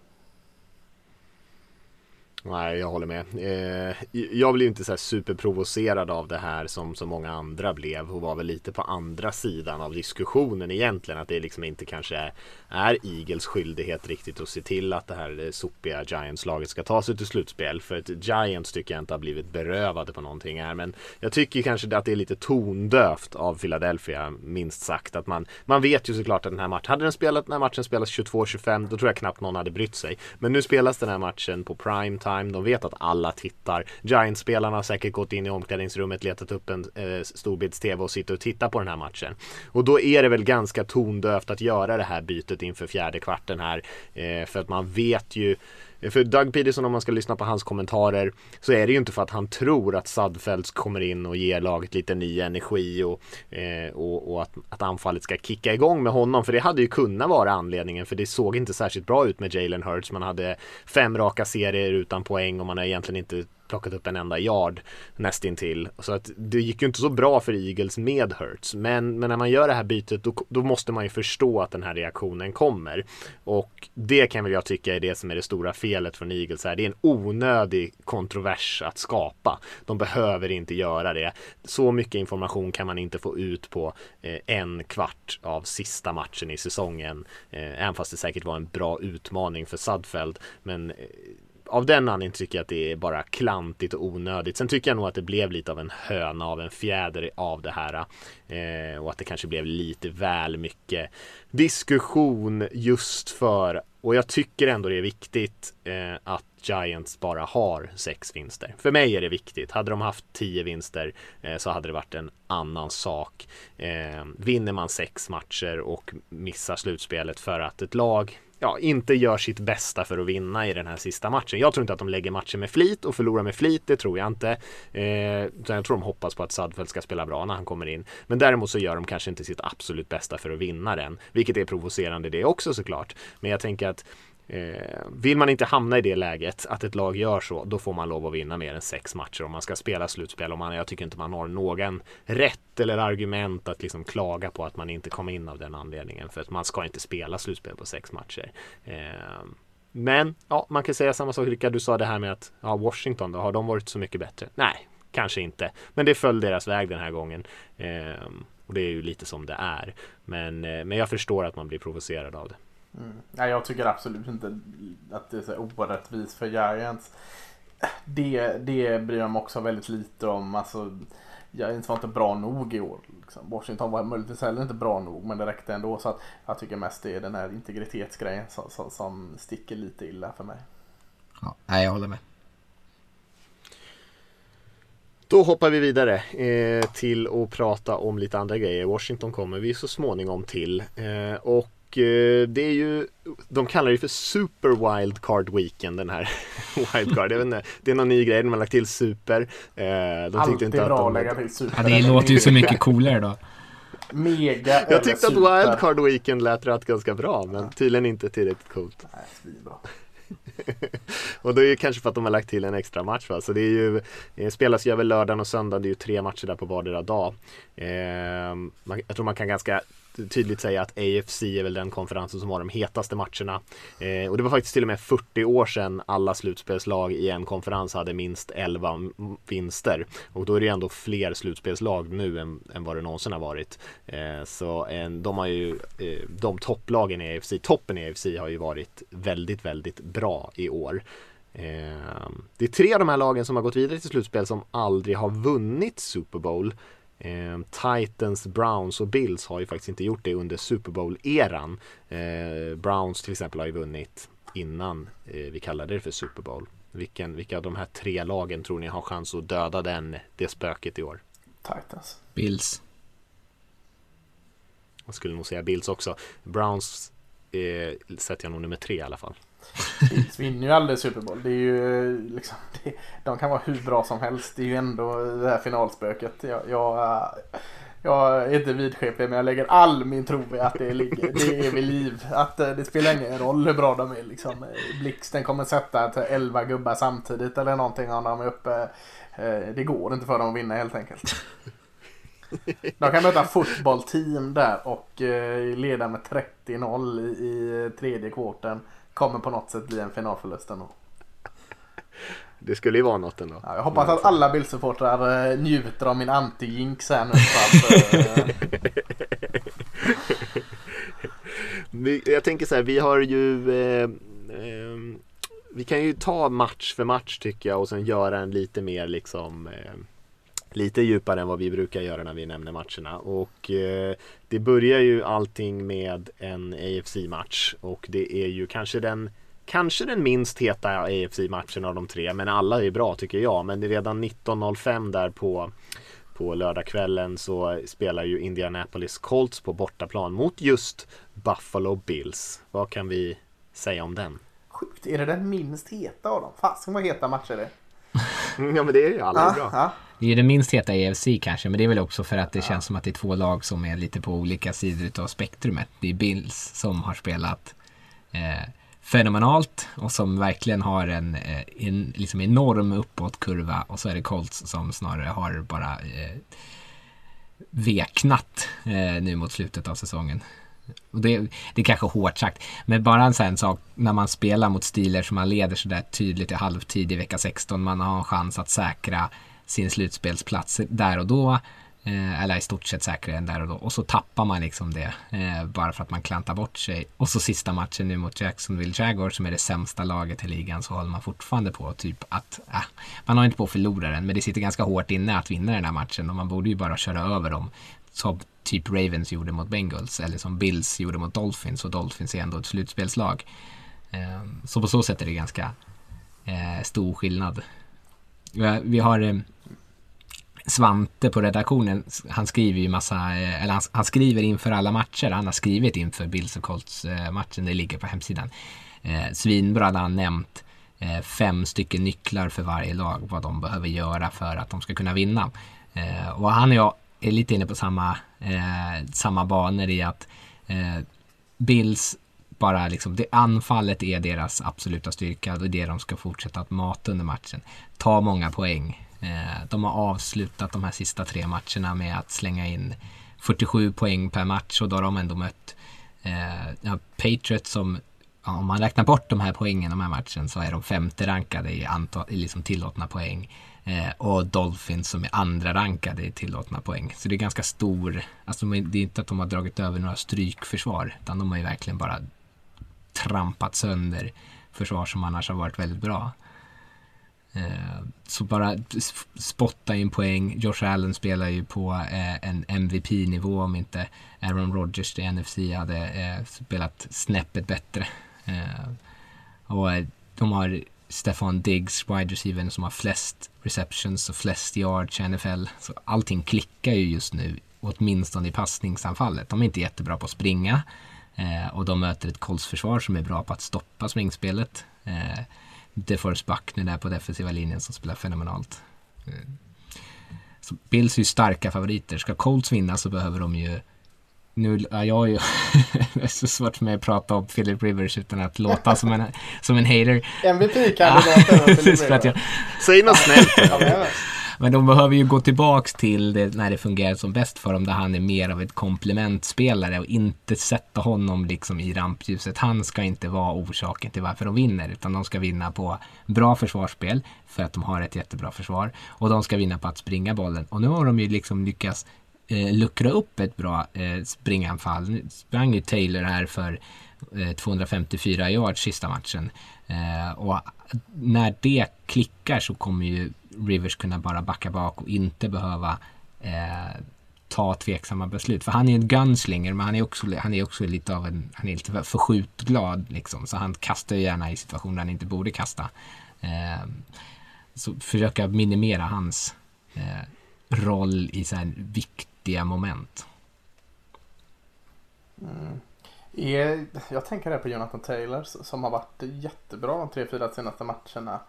Nej, jag håller med. Eh, jag blev inte så här superprovocerad av det här som så många andra blev och var väl lite på andra sidan av diskussionen egentligen. Att det liksom inte kanske är Eagles skyldighet riktigt att se till att det här eh, sopiga Giants-laget ska ta sig till slutspel. För att Giants tycker jag inte har blivit berövade på någonting här. Men jag tycker kanske att det är lite tondövt av Philadelphia, minst sagt. Att man, man vet ju såklart att den här matchen, hade den spelat, den här matchen spelas 22-25, då tror jag knappt någon hade brytt sig. Men nu spelas den här matchen på prime time time. De vet att alla tittar. Giants-spelarna har säkert gått in i omklädningsrummet, letat upp en eh, storbilds-tv och sitter och tittar på den här matchen. Och då är det väl ganska tondövt att göra det här bytet inför fjärde kvarten här. Eh, för att man vet ju Eh, för Doug Peterson om man ska lyssna på hans kommentarer så är det ju inte för att han tror att Sadfeldt kommer in och ger laget lite ny energi och, eh, och, och, att, att anfallet ska kicka igång med honom. För det hade ju kunnat vara anledningen för det såg inte särskilt bra ut med Jalen Hurts. Man hade fem raka serier utan poäng och man har egentligen inte plockat upp en enda yard nästintill. Så att det gick ju inte så bra för Eagles med Hurts. Men, men när man gör det här bytet då, då, måste man ju förstå att den här reaktionen kommer. Och det kan väl jag tycka är det som är det stora felet från Eagles här. Det är en onödig kontrovers att skapa. De behöver inte göra det. Så mycket information kan man inte få ut på eh, en kvart av sista matchen i säsongen. Eh, även fast det säkert var en bra utmaning för Sudfeld. Men eh, av den anledningen tycker jag att det är bara klantigt och onödigt. Sen tycker jag nog att det blev lite av en höna av en fjäder av det här. Eh, och att det kanske blev lite väl mycket diskussion just för, och jag tycker ändå det är viktigt eh, att Giants bara har sex vinster. För mig är det viktigt. Hade de haft tio vinster eh, så hade det varit en annan sak. Eh, vinner man sex matcher och missar slutspelet för att ett lag ja, inte gör sitt bästa för att vinna i den här sista matchen. Jag tror inte att de lägger matchen med flit och förlorar med flit, det tror jag inte. Eh, jag tror de hoppas på att Sadfeld ska spela bra när han kommer in. Men däremot så gör de kanske inte sitt absolut bästa för att vinna den, vilket är provocerande det också såklart. Men jag tänker att Eh, vill man inte hamna i det läget att ett lag gör så, då får man lov att vinna mer än sex matcher om man ska spela slutspel. Och man, jag tycker inte man har någon rätt eller argument att liksom klaga på att man inte kom in av den anledningen. För att man ska inte spela slutspel på sex matcher. Eh, men ja, man kan säga samma sak Rickard, du sa det här med att ja, Washington då, har de varit så mycket bättre? Nej, kanske inte. Men det föll deras väg den här gången. Eh, och det är ju lite som det är. Men, men jag förstår att man blir provocerad av det. Mm. Nej, jag tycker absolut inte att det är så orättvist för Giants. Det, det bryr jag mig också väldigt lite om. Alltså, Giants var inte bra nog i år. Liksom. Washington var möjligtvis heller inte bra nog men det räckte ändå. Så att jag tycker mest det är den här integritetsgrejen som, som, som sticker lite illa för mig. Ja, nej, jag håller med. Då hoppar vi vidare eh, till att prata om lite andra grejer. Washington kommer vi så småningom till. Eh, och Eh, det är ju, de kallar det för Super Wildcard Weekend den här Wildcard. Jag vet inte, det är någon ny grej, de har lagt till Super. Eh, de Alltid inte bra att, de... att lägga till Super. Ja, det låter ju så mycket coolare då. Mega Jag tyckte att Wildcard Weekend lät rätt ganska bra, men tydligen inte tillräckligt coolt. Nej, och det är ju kanske för att de har lagt till en extra match va? Så det är ju det Spelas ju över lördagen och söndagen Det är ju tre matcher där på vardera dag eh, man, Jag tror man kan ganska tydligt säga att AFC är väl den konferensen som har de hetaste matcherna. Eh, och det var faktiskt till och med 40 år sedan alla slutspelslag i en konferens hade minst 11 vinster. Och då är det ändå fler slutspelslag nu än, än vad det någonsin har varit. Eh, så en, de har ju, eh, de topplagen i AFC, toppen i AFC har ju varit väldigt, väldigt bra i år. Eh, det är tre av de här lagen som har gått vidare till slutspel som aldrig har vunnit Super Bowl. Eh, Titans, Browns och Bills har ju faktiskt inte gjort det under Super Bowl-eran. Eh, Browns till exempel har ju vunnit innan eh, vi kallade det för Super Bowl. Vilken, vilka av de här tre lagen tror ni har chans att döda den, det spöket i år? Titans. Bills. Jag skulle nog säga Bills också. Browns eh, sätter jag nog nummer tre i alla fall. Bills vinner ju aldrig Super Bowl. Det är ju liksom, det, de kan vara hur bra som helst. Det är ju ändå det här finalspöket. Jag, jag, jag är inte vidskeplig men jag lägger all min tro i att det, ligger, det är vid liv. Att eh, det spelar ingen roll hur bra de är. Liksom. Blixten kommer sätta till 11 gubbar samtidigt eller någonting om de är uppe. Eh, det går inte för dem att vinna helt enkelt. De kan möta fotbollteam där och eh, leda med 30-0 i tredje kvarten kommer på något sätt bli en finalförlust ändå. Det skulle ju vara något ändå. Ja, jag hoppas att alla Bildsupportrar äh, njuter av min anti-jinx här nu. Att, jag tänker så här, vi har ju eh, eh, Vi kan ju ta match för match tycker jag och sen göra en lite mer liksom eh, lite djupare än vad vi brukar göra när vi nämner matcherna. Och eh, det börjar ju allting med en AFC-match och det är ju kanske den kanske den minst heta AFC-matchen av de tre. Men alla är bra tycker jag. Men redan 19.05 där på på lördagskvällen så spelar ju Indianapolis Colts på bortaplan mot just Buffalo Bills. Vad kan vi säga om den? Sjukt, är det den minst heta av dem? Fasen vad heta matcher det är ja men det är ju alla Ja, bra. ja. Det är det minst heta EFC kanske, men det är väl också för att det känns som att det är två lag som är lite på olika sidor av spektrumet. Det är Bills som har spelat eh, fenomenalt och som verkligen har en, eh, en liksom enorm uppåtkurva och så är det Colts som snarare har bara eh, veknat eh, nu mot slutet av säsongen. Och det, det är kanske hårt sagt, men bara en sån sak när man spelar mot stiler som man leder sådär tydligt i halvtid i vecka 16, man har en chans att säkra sin slutspelsplats där och då. Eh, eller i stort sett säkra den där och då. Och så tappar man liksom det. Eh, bara för att man klantar bort sig. Och så sista matchen nu mot Jacksonville Jaguars som är det sämsta laget i ligan. Så håller man fortfarande på typ att, äh, man har inte på att förlora den. Men det sitter ganska hårt inne att vinna den här matchen. Och man borde ju bara köra över dem. Som typ Ravens gjorde mot Bengals. Eller som Bills gjorde mot Dolphins. Och Dolphins är ändå ett slutspelslag. Eh, så på så sätt är det ganska eh, stor skillnad. Vi- har eh, Svante på redaktionen, han skriver ju massa, eh, eller han, han skriver inför alla matcher. Han har skrivit inför Bills och Colts eh, matchen, det ligger på hemsidan. Eh, svinbra, hade han nämnt eh, fem stycken nycklar för varje lag, vad de behöver göra för att de ska kunna vinna. Eh, och han och jag är lite inne på samma, eh, samma banor i att eh, Bills bara liksom, det anfallet är deras absoluta styrka. och det de ska fortsätta att mata under matchen. Ta många poäng. Eh, de har avslutat de här sista tre matcherna med att slänga in 47 poäng per match och då har de ändå mött eh, ja, Patriots som ja, om man räknar bort de här poängen de här matchen så är de femte rankade i, antal, i liksom tillåtna poäng. Eh, och Dolphins som är andra rankade i tillåtna poäng. Så det är ganska stor, alltså det är inte att de har dragit över några strykförsvar utan de har ju verkligen bara trampat sönder försvar som annars har varit väldigt bra. Eh, så bara spotta in poäng. Josh Allen spelar ju på eh, en MVP-nivå om inte Aaron Rodgers i NFC hade eh, spelat snäppet bättre. Och de har Stefan Diggs, wide receiver, som har flest receptions och flest yards i NFL. Så allting klickar ju just nu, åtminstone i passningsanfallet. De är inte jättebra på att springa. Eh, och de möter ett Colts-försvar som är bra på att stoppa springspelet. Eh, DeForest nu där på defensiva linjen som spelar fenomenalt. Eh, så Bills är ju starka favoriter. Ska Colts vinna så behöver de ju nu, ja, jag är ju så svårt för mig att prata om Philip Rivers utan att låta som en, som en hater. MVP-kandidat över Philip För att jag. Säg något snällt. Men de behöver ju gå tillbaks till det när det fungerar som bäst för dem, där han är mer av ett komplementspelare och inte sätta honom liksom i rampljuset. Han ska inte vara orsaken till varför de vinner, utan de ska vinna på bra försvarsspel, för att de har ett jättebra försvar, och de ska vinna på att springa bollen. Och nu har de ju liksom lyckats eh, luckra upp ett bra eh, springanfall. Nu sprang ju Taylor här för eh, 254 yards sista matchen. Eh, och när det klickar så kommer ju Rivers kunna bara backa bak och inte behöva eh, ta tveksamma beslut. För han är en gunslinger men han är också, han är också lite av en, han är lite för skjutglad liksom. Så han kastar ju gärna i situationer han inte borde kasta. Eh, så försöka minimera hans eh, roll i så här viktiga moment. Är, jag tänker här på Jonathan Taylor som har varit jättebra de tre, fyra senaste matcherna.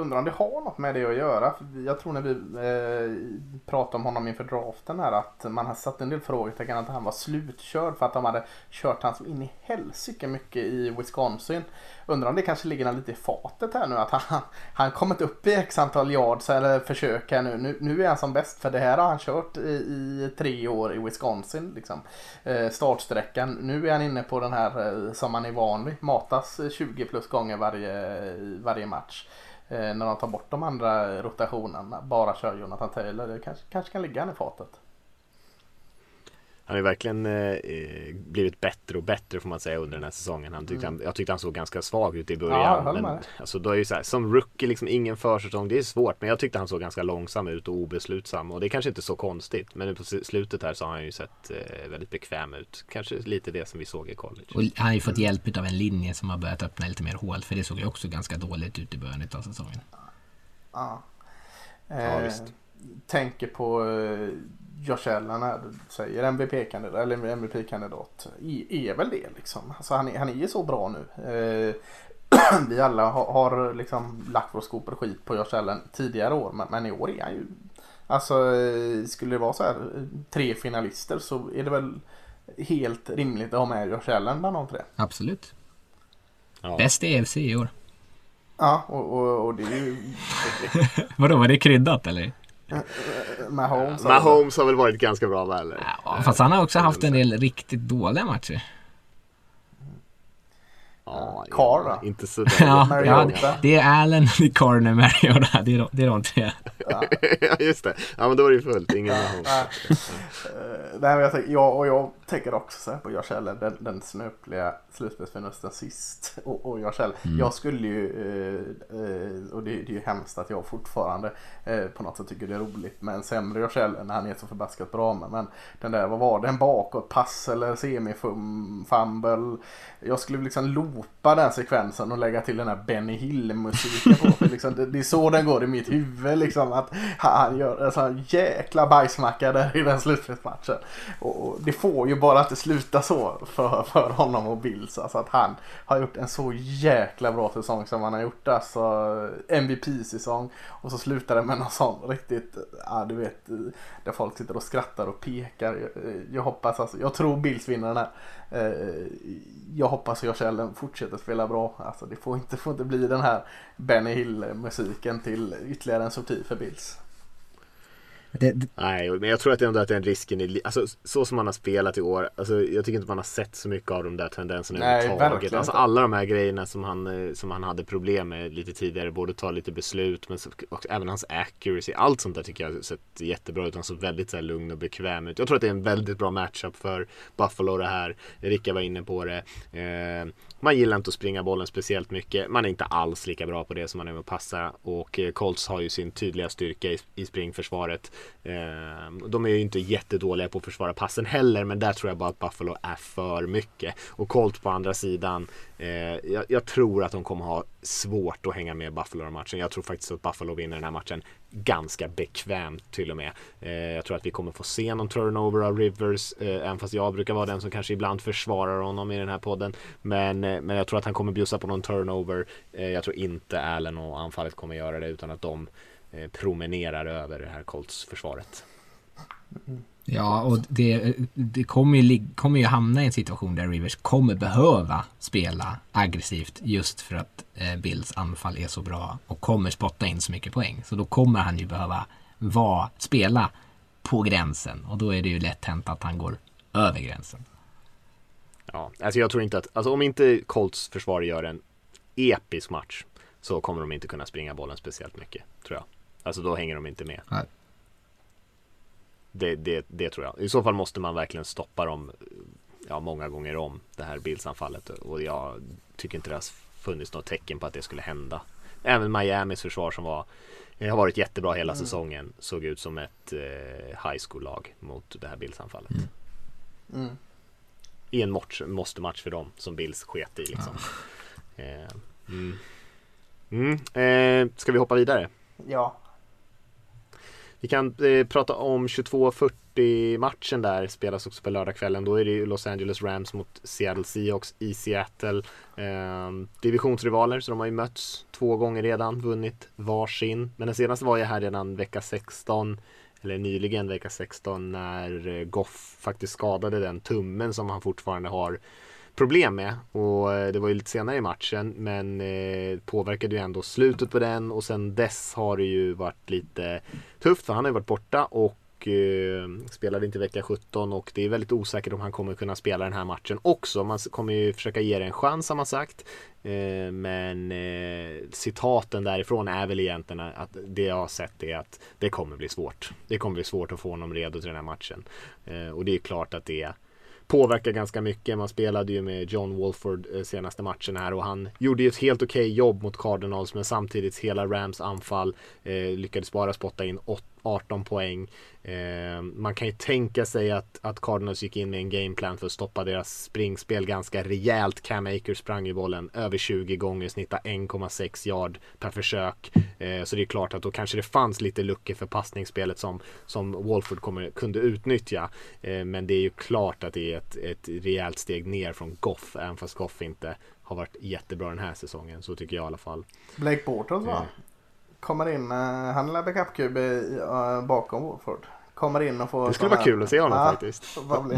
Undrar om det har något med det att göra. För Jag tror när vi eh, pratade om honom inför draften här att man har satt en del frågetecken att han var slutkörd för att de hade kört han så in i helsike mycket i Wisconsin. Undrar om det kanske ligger lite i fatet här nu att han, han kommit upp i x antal yards eller försök här nu. nu. Nu är han som bäst för det här har han kört i, i tre år i Wisconsin. Liksom. Eh, startsträckan. Nu är han inne på den här eh, som han är van vid. Matas 20 plus gånger varje, varje match. Eh, när de tar bort de andra rotationerna. Bara kör Jonathan Taylor. Det kanske, kanske kan ligga han i fatet. Han har ju verkligen eh, blivit bättre och bättre får man säga under den här säsongen. Han tyckte Mm. han, jag tyckte han såg ganska svag ut i Ja, början. håller men, alltså, då är ju så här, som rookie, liksom ingen försäsong, det är svårt. Men jag tyckte han såg ganska långsam ut och obeslutsam. Och det är kanske inte så konstigt. Men nu på slutet här så har han ju sett eh, väldigt bekväm ut. Kanske lite det som vi såg i college. Och han har ju fått hjälp av en linje som har börjat öppna lite mer hål. För det såg ju också ganska dåligt ut i början av säsongen. Ja. Ja, Eh, visst. tänker på eh, Josh Allen du säger MVP-kandidat, eller MVP-kandidat. I- Är väl det liksom. Alltså han, är, han är ju så bra nu. Eh, vi alla har, har liksom lagt vår skopor skit på Josh Allen tidigare år. Men, men i år är han ju... Alltså eh, skulle det vara så här eh, tre finalister så är det väl helt rimligt att ha med Josh Allen bland de tre. Absolut. Ja. Bäst i EFC i år. Ja, och, och, och det är ju Vadå, var det kryddat eller? Mahomes. Mahomes har väl varit ganska bra va eller? Ja, fast han har också haft en del riktigt dåliga matcher. Ja, Carr ja, då? Inte sådär. Ja, ja, det är Allen, det är Corner, Mariota. Det är de, det är de tre. ja just det. Ja men då är det ju fullt. Ingen Mahomes. Eh, nej, men jag, tänker, jag, och jag tänker också så här på Josh Allen, den, den snöpliga slutspelsförlusten sist. Och, och Josh Allen, jag skulle ju, eh, eh, och det, det är ju hemskt att jag fortfarande eh, på något sätt tycker det är roligt med en sämre Josh Allen när han är så förbaskat bra med. Men den där, vad var det, en bakåtpass eller semifumble. Jag skulle liksom loopa den sekvensen och lägga till den här Benny Hill-musiken på. För liksom, det, det är så den går i mitt huvud liksom. Att han gör en sån jäkla bajsmacka där i den slutspelsmatchen. Och, och det får ju bara att det slutar så för, för honom och Bills. Alltså att han har gjort en så jäkla bra säsong som han har gjort. Alltså MVP-säsong. Och så slutar det med någon sån riktigt, ja du vet, där folk sitter och skrattar och pekar. Jag, jag hoppas alltså, jag tror Bills vinner den här. Eh, jag hoppas att Allen fortsätter spela bra. Alltså det får inte, får inte bli den här Benny Hill-musiken till ytterligare en sorti för Bills. Det, det, Nej, men jag tror att ändå att den risken är, alltså så som man har spelat i år, alltså jag tycker inte man har sett så mycket av de där tendenserna Nej, överhuvudtaget. Alltså alla de här grejerna som han, eh, som han hade problem med lite tidigare, både ta lite beslut men så, och även hans accuracy, allt sånt där tycker jag har sett jättebra ut. Han såg väldigt så här, lugn och bekväm ut. Jag tror att det är en väldigt bra matchup för Buffalo det här. Ricka var inne på det. Eh, man gillar inte att springa bollen speciellt mycket. Man är inte alls lika bra på det som man är med att passa. Och eh, Colts har ju sin tydliga styrka i, i springförsvaret. Ehm, de är ju inte jättedåliga på att försvara passen heller. Men där tror jag bara att Buffalo är för mycket. Och Colts på andra sidan. Eh, jag, jag tror att de kommer ha svårt att hänga med Buffalo i matchen. Jag tror faktiskt att Buffalo vinner den här matchen ganska bekvämt till och med. Eh, jag tror att vi kommer få se någon turnover av Rivers. Eh, även fast jag brukar vara den som kanske ibland försvarar honom i den här podden. Men, eh, men jag tror att han kommer bjussa på någon turnover. Eh, jag tror inte Allen och anfallet kommer göra det utan att de eh, promenerar över det här Colts-försvaret ja, och det, det kommer, ju, kommer ju hamna i en situation där Rivers kommer behöva spela aggressivt just för att eh, Bills anfall är så bra och kommer spotta in så mycket poäng. Så då kommer han ju behöva vara, spela på gränsen och då är det ju lätt hänt att han går över gränsen. Ja, alltså jag tror inte att, alltså om inte Colts försvar gör en episk match så kommer de inte kunna springa bollen speciellt mycket, tror jag. Alltså då hänger de inte med. Nej. Det, det, det tror jag. I så fall måste man verkligen stoppa dem ja, många gånger om det här Bills-anfallet och jag tycker inte det har funnits något tecken på att det skulle hända. Även Miamis försvar som var har varit jättebra hela säsongen såg ut som ett eh, high school-lag mot det här Bills-anfallet. Mm. I en match, måste-match för dem som Bills sket i liksom. Eh, mm. Mm. Eh, ska vi hoppa vidare? Ja. Vi kan eh, prata om 22.40 matchen där spelas också på lördagskvällen. Då är det ju Los Angeles Rams mot Seattle Seahawks i Seattle. Eh, divisionsrivaler så de har ju mötts två gånger redan, vunnit varsin. Men den senaste var ju här redan vecka 16 eller nyligen vecka 16 när eh, Goff faktiskt skadade den tummen som han fortfarande har problem med och eh, det var ju lite senare i matchen men eh, påverkade ju ändå slutet på den och sen dess har det ju varit lite tufft för han har ju varit borta och eh, spelade inte vecka 17 och det är väldigt osäkert om han kommer kunna spela den här matchen också. Man kommer ju försöka ge det en chans har man sagt. Eh, men eh, citaten därifrån är väl egentligen att det jag har sett är att det kommer bli svårt. Det kommer bli svårt att få honom redo till den här matchen. Eh, och det är klart att det påverkar ganska mycket. Man spelade ju med John Wolford eh, senaste matchen här och han gjorde ju ett helt okej okay jobb mot Cardinals men samtidigt hela Rams anfall eh, lyckades bara spotta in 18 poäng. Eh, man kan ju tänka sig att, att Cardinals gick in med en gameplan för att stoppa deras springspel ganska rejält. Cam Akers sprang ju bollen över 20 gånger, snittade 1,6 yard per försök. Eh, så det är klart att då kanske det fanns lite luckor för passningsspelet som, som Wolford kommer, kunde utnyttja. Eh, men det är ju klart att det är ett, ett rejält steg ner från Goff, även fast Goff inte har varit jättebra den här säsongen. Så tycker jag i alla fall. Blake Bortles va? Kommer in, han är backup-QB bakom Wolford kommer in och får... Det skulle vara kul att se honom ja, faktiskt.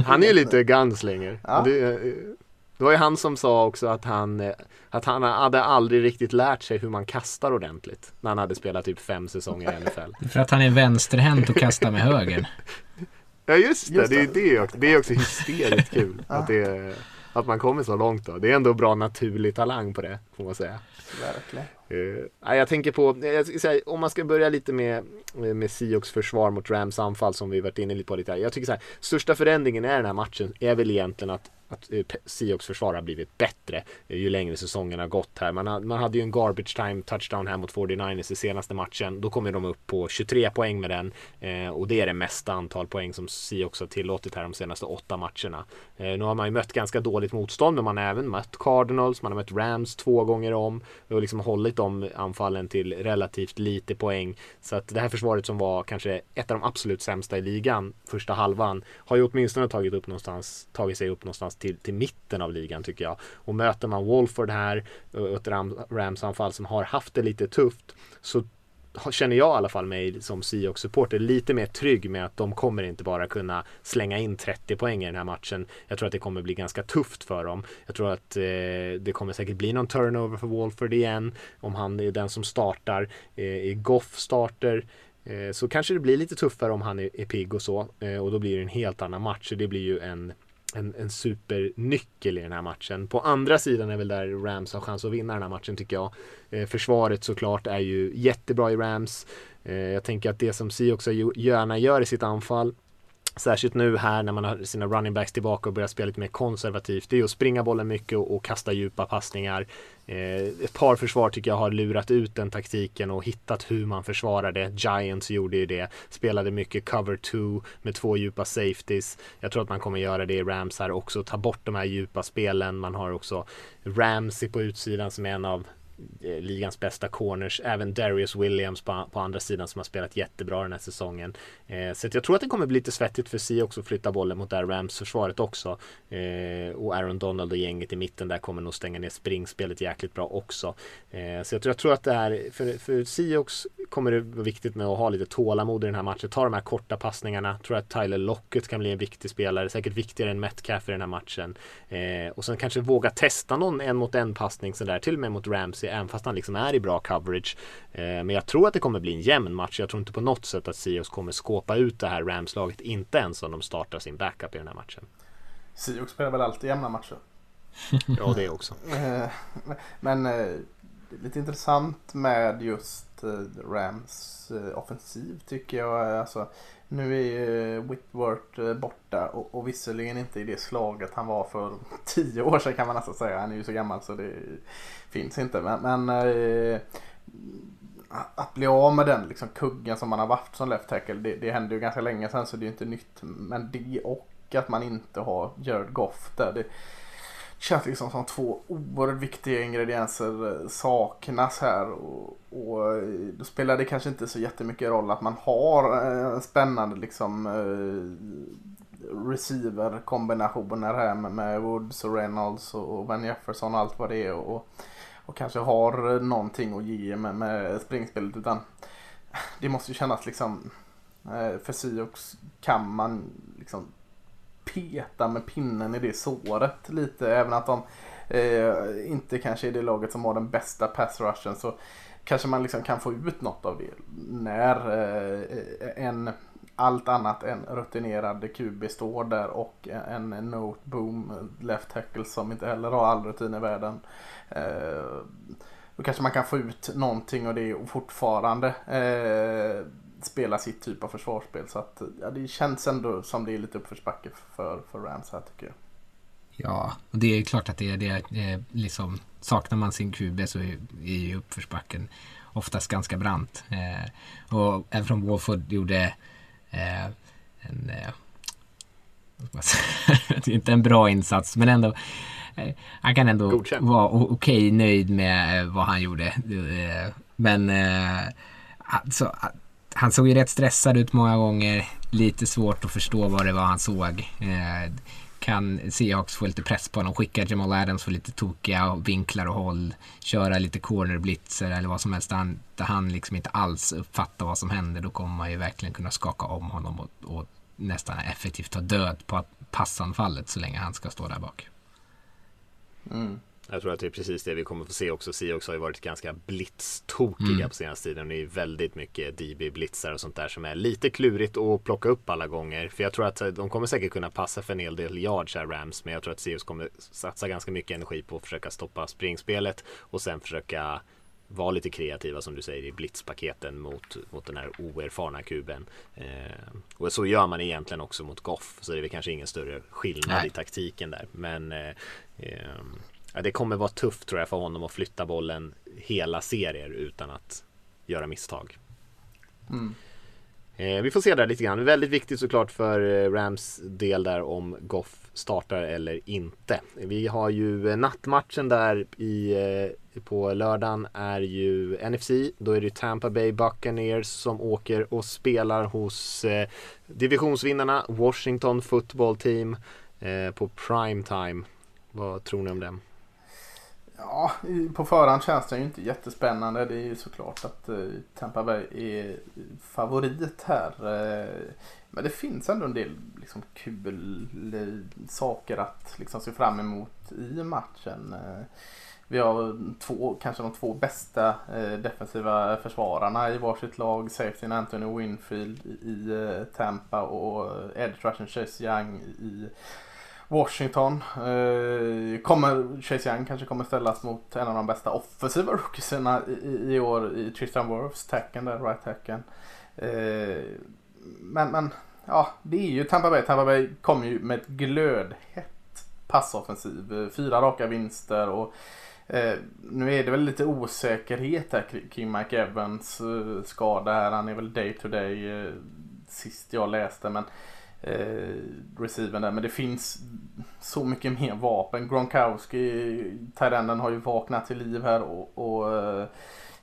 Han är ju lite gunslinger. Ja. Det, det var ju han som sa också att han, att han hade aldrig riktigt lärt sig hur man kastar ordentligt. När han hade spelat typ fem säsonger i NFL. För att han är vänsterhänt och kastar med höger. Ja just det, just det. det, är det, också, det är också hysteriskt kul. ja. att, det, att man kommer så långt då. Det är ändå bra naturlig talang på det, får man säga. Verkligen. Uh, jag tänker på, jag säga, om man ska börja lite med, med Sioux försvar mot Rams anfall som vi varit inne lite på lite här. Jag tycker så här, största förändringen i den här matchen är väl egentligen att att eh, Seahawks försvar har blivit bättre eh, ju längre säsongen har gått här. Man, man hade ju en garbage time touchdown här mot 49ers i senaste matchen. Då kommer de upp på 23 poäng med den eh, och det är det mesta antal poäng som Seahawks har tillåtit här de senaste åtta matcherna. Eh, nu har man ju mött ganska dåligt motstånd men man har även mött Cardinals, man har mött Rams två gånger om och liksom hållit de anfallen till relativt lite poäng. Så att det här försvaret som var kanske ett av de absolut sämsta i ligan första halvan har ju åtminstone tagit upp någonstans, tagit sig upp någonstans till, till mitten av ligan tycker jag. Och möter man Wolford här, och ett Rams-anfall som har haft det lite tufft, så känner jag i alla fall mig som Seahawks-supporter lite mer trygg med att de kommer inte bara kunna slänga in 30 poäng i den här matchen. Jag tror att det kommer bli ganska tufft för dem. Jag tror att eh, det kommer säkert bli någon turnover för Wolford igen om han är den som startar. Eh, I Goff starter eh, så kanske det blir lite tuffare om han är, är pigg och så eh, och då blir det en helt annan match. Så det blir ju en en, en supernyckel i den här matchen. På andra sidan är väl där Rams har chans att vinna den här matchen tycker jag. Eh, försvaret såklart är ju jättebra i Rams. Eh, jag tänker att det som Si också gärna gör i sitt anfall Särskilt nu här när man har sina running backs tillbaka och börjar spela lite mer konservativt. Det är att springa bollen mycket och, och kasta djupa passningar. Eh, ett par försvar tycker jag har lurat ut den taktiken och hittat hur man försvarar det. Giants gjorde ju det. Spelade mycket cover 2 med två djupa safeties. Jag tror att man kommer göra det i Rams här också. Ta bort de här djupa spelen. Man har också Ramsey på utsidan som är en av Eh, ligans bästa corners. Även Darius Williams på, på, andra sidan som har spelat jättebra den här säsongen. Eh, så jag tror att det kommer bli lite svettigt för Si också att flytta bollen mot det här Rams-försvaret också. Eh, och Aaron Donald och gänget i mitten där kommer nog stänga ner springspelet jäkligt bra också. Eh, så jag tror, jag tror att det här, för, för Seahawks kommer det vara viktigt med att ha lite tålamod i den här matchen. Ta de här korta passningarna. Tror att Tyler Lockett kan bli en viktig spelare. Säkert viktigare än Metcalf i den här matchen. Eh, och sen kanske våga testa någon en mot en passning sådär. Till och med mot Ramsey även fast han liksom är i bra coverage. Eh, men jag tror att det kommer bli en jämn match. Jag tror inte på något sätt att Seahawks kommer skåpa ut det här Rams-laget. Inte ens om de startar sin backup i den här matchen. Seahawks spelar väl alltid jämna matcher? ja, det också. Eh, men eh, lite intressant med just Rams offensiv tycker jag. Alltså, nu är ju eh, Whitworth eh, borta och, och visserligen inte i det slaget han var för tio år sedan kan man nästan säga. Han är ju så gammal så det finns inte. Men, men eh, att bli av med den liksom, kuggen som man har haft som left tackle det, det hände ju ganska länge sedan så det är ju inte nytt. Men det och att man inte har Jared Goff där. Det känns liksom som två oerhört viktiga ingredienser eh, saknas här. Och, och eh, då spelar det kanske inte så jättemycket roll att man har en spännande liksom Receiverkombinationer receiver-kombinationer här med, med Woods och Reynolds och Van Jefferson och allt vad det är. Och, och kanske har någonting att ge med, med springspelet utan det måste ju kännas liksom för Siox kan man liksom peta med pinnen i det såret lite även att de eh, inte kanske är det laget som har den bästa pass rushen så kanske man liksom kan få ut något av det när eh, en allt annat än rutinerad QB står där och en, en note boom left tackle som inte heller har all rutin i världen. Eh, då kanske man kan få ut någonting av det och fortfarande eh, spela sitt typ av försvarsspel. Så att, ja, det känns ändå som det är lite uppförsbacke för, för Rams här tycker jag. Ja, och det är klart att det är det. liksom, saknar man sin QB så är, är ju uppförsbacken oftast ganska brant. Eh, och även från Wolford gjorde eh, en, eh, inte en bra insats, men ändå eh, han kan ändå Godkänd. vara okej okay, nöjd med eh, vad han gjorde. Eh, men alltså, han såg ju rätt stressad ut många gånger. Lite svårt att förstå vad det var han såg eh, kan Seahawks få lite press på honom. Skicka Jamal Adams för lite tokiga vinklar och håll. Köra lite cornerblitzer eller vad som helst där han, där han liksom inte alls uppfattar vad som händer. Då kommer man ju verkligen kunna skaka om honom och, och nästan effektivt ta död på passanfallet så länge han ska stå där bak. Mm. Jag tror att det är precis det vi kommer få se också. Seahawks har ju varit ganska blitztokiga mm. på senaste tiden. Det är väldigt mycket DB-blitzar och sånt där som är lite klurigt att plocka upp alla gånger. För jag tror att de kommer säkert kunna passa för en hel del yards här Rams. Men jag tror att Seahawks kommer satsa ganska mycket energi på att försöka stoppa springspelet och sen försöka vara lite kreativa som du säger i blitzpaketen mot, mot den här oerfarna kuben. Eh, och så gör man egentligen också mot Goff. Så det är väl kanske ingen större skillnad Nej. i taktiken där. Men eh, eh, Ja, det kommer vara tufft tror jag för honom att flytta bollen hela serier utan att göra misstag. Mm. Eh, vi får se där lite grann. Väldigt viktigt såklart för eh, Rams del där om Goff startar eller inte. Vi har ju eh, nattmatchen där i, eh, på lördagen är ju NFC. Då är det Tampa Bay Buccaneers som åker och spelar hos eh, divisionsvinnarna Washington Football Team eh, på prime time. Vad tror ni om det? Ja, på förhand känns det ju inte jättespännande. Det är ju såklart att eh, Tampa Bay är favorit här. Eh, men det finns ändå en del liksom, kul eh, saker att liksom, se fram emot i matchen. Vi har två, kanske de två bästa defensiva försvararna i varsitt lag. Safety Anthony Winfield i Tampa och edge rushen Chase Young i Washington. Eh, kommer, Chase Young kanske kommer ställas mot en av de bästa offensiva rookiesarna i, i, år i Tristan Wirfs, tacken där, right tacken. Eh, men, men ja, det är ju Tampa Bay. Tampa Bay kommer ju med ett glödhett passoffensiv. Eh, fyra raka vinster och eh, nu är det väl lite osäkerhet här kring Mike Evans eh, skada här. Han är väl day to day eh, sist jag läste men eh, receiven där. Men det finns så mycket mer vapen. Gronkowski, Tyrenden har ju vaknat till liv här och, och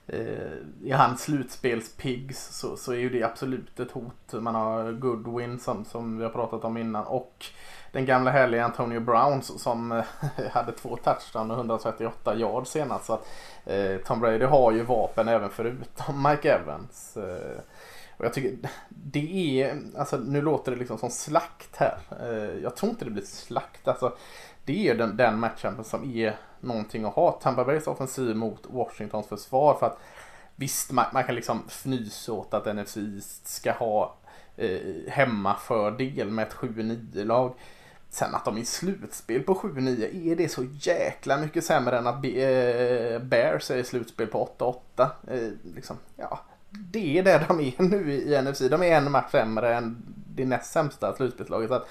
eh, i hans slutspelspigs så, så är ju det absolut ett hot. Man har Goodwin som, som vi har pratat om innan och den gamla härliga Antonio Brown som eh, hade två touchdown och 138 yard senast. Så att, eh, Tom Brady har ju vapen även förutom Mike Evans. Eh, och jag tycker det är, alltså nu låter det liksom som slakt här. Eh, jag tror inte det blir slakt. Alltså, det är den, den matchen som är någonting att ha. Tampa Bays offensiv mot Washingtons försvar. För att visst, man, man kan liksom fnysa åt att NFC East ska ha eh, hemmafördel med ett 7-9-lag. Sen att de i slutspel på 7-9, är det så jäkla mycket sämre än att eh, Bears är i slutspel på 8-8? Eh, liksom, ja, det är där de är nu i NFC. De är en match sämre än det näst sämsta slutspelslaget. Att,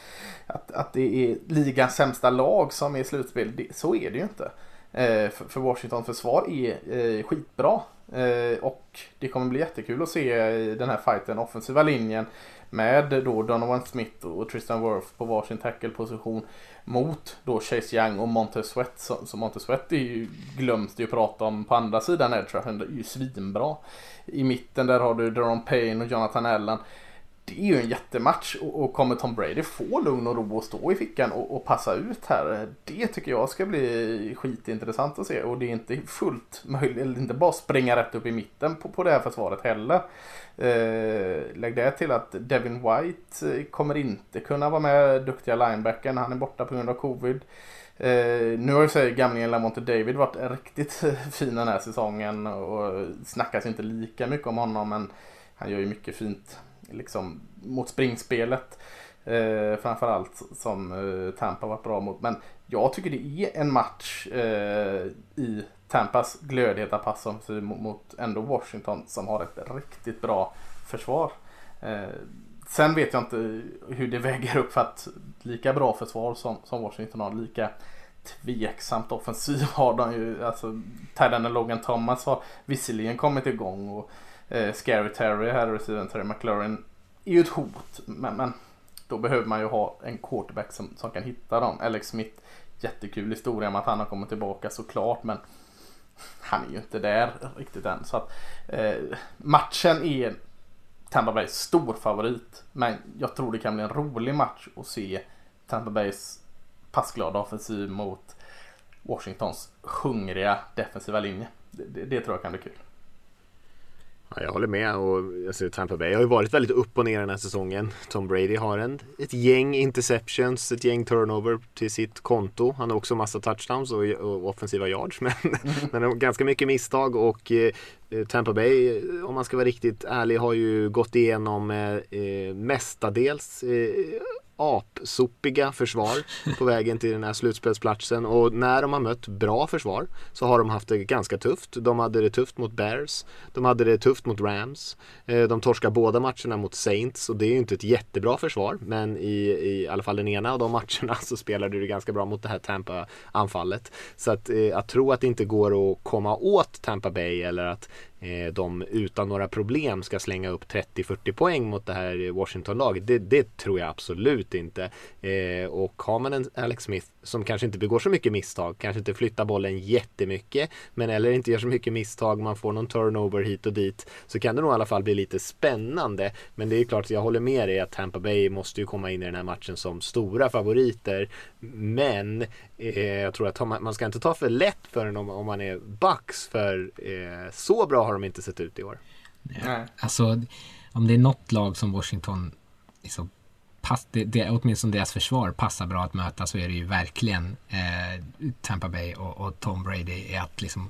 att, att det är ligans sämsta lag som är i slutspel, det, så är det ju inte. Eh, för, för Washingtons försvar är eh, skitbra. Eh, och det kommer bli jättekul att se eh, den här fighten, offensiva linjen med då Donovan Smith och Tristan Worth på varsin tackleposition mot då Chase Young och Montez Sweat. Så, så Montez Sweat är ju, glöms det ju prata om på andra sidan edge rushen. Det är ju svinbra. I mitten där har du Deron Payne och Jonathan Allen. Det är ju en jättematch och, och kommer Tom Brady få lugn och ro och stå i fickan och, och, passa ut här. Det tycker jag ska bli skitintressant att se och det är inte fullt möjligt, eller inte bara springa rätt upp i mitten på, på det här försvaret heller. Eh, lägg det till att Devin White eh, kommer inte kunna vara med duktiga linebacken. Han är borta på grund av covid. Eh, nu har ju sig gamlingen Lamonte David varit riktigt fin den här säsongen och snackas inte lika mycket om honom men han gör ju mycket fint liksom mot springspelet. Eh, framförallt som eh, Tampa varit bra mot. Men jag tycker det är en match eh, i Tampas glödheta passoffensiv mot, mot ändå Washington som har ett riktigt bra försvar. Eh, sen vet jag inte hur det väger upp för att lika bra försvar som, som Washington har, lika tveksamt offensiv har de ju. Alltså, Tyden Logan Thomas har visserligen kommit igång och eh, Scary Terry här, receiven Terry McLaurin, är ju ett hot. Men, men, då behöver man ju ha en quarterback som, som kan hitta dem. Alex Smith, jättekul historia om att han har kommit tillbaka såklart, men han är ju inte där riktigt än. Så att, eh, matchen är Tampa Bays stor favorit. Men jag tror det kan bli en rolig match att se Tampa Bays passglada offensiv mot Washingtons hungriga defensiva linje. Det, det, det tror jag kan bli kul. Ja, jag håller med och alltså, Tampa Bay har ju varit väldigt upp och ner den här säsongen. Tom Brady har en, ett gäng interceptions, ett gäng turnover till sitt konto. Han har också massa touchdowns och, och offensiva yards men, men ganska mycket misstag och eh, Tampa Bay, om man ska vara riktigt ärlig, har ju gått igenom eh, eh mestadels eh, apsopiga försvar på vägen till den här slutspelsplatsen och när de har mött bra försvar så har de haft det ganska tufft. De hade det tufft mot Bears, de hade det tufft mot Rams, eh, de torskar båda matcherna mot Saints och det är ju inte ett jättebra försvar men i, i alla fall den ena av de matcherna så spelade det ganska bra mot det här Tampa-anfallet. Så att, eh, att tro att det inte går att komma åt Tampa Bay eller att Eh, de utan några problem ska slänga upp 30-40 poäng mot det här Washington-laget. Det, det, tror jag absolut inte. Eh, och har man en Alex Smith som kanske inte begår så mycket misstag, kanske inte flyttar bollen jättemycket, men eller inte gör så mycket misstag, man får någon turnover hit och dit, så kan det nog i alla fall bli lite spännande. Men det är klart, jag håller med dig att Tampa Bay måste ju komma in i den här matchen som stora favoriter. Men eh, jag tror att man, ska inte ta för lätt för den om, om man är Bucks, för eh, så bra har de inte sett ut i år. Nej. Alltså, om det är något lag som Washington liksom pass, det, det, åtminstone deras försvar passar bra att möta så är det ju verkligen eh, Tampa Bay och, och, Tom Brady är att liksom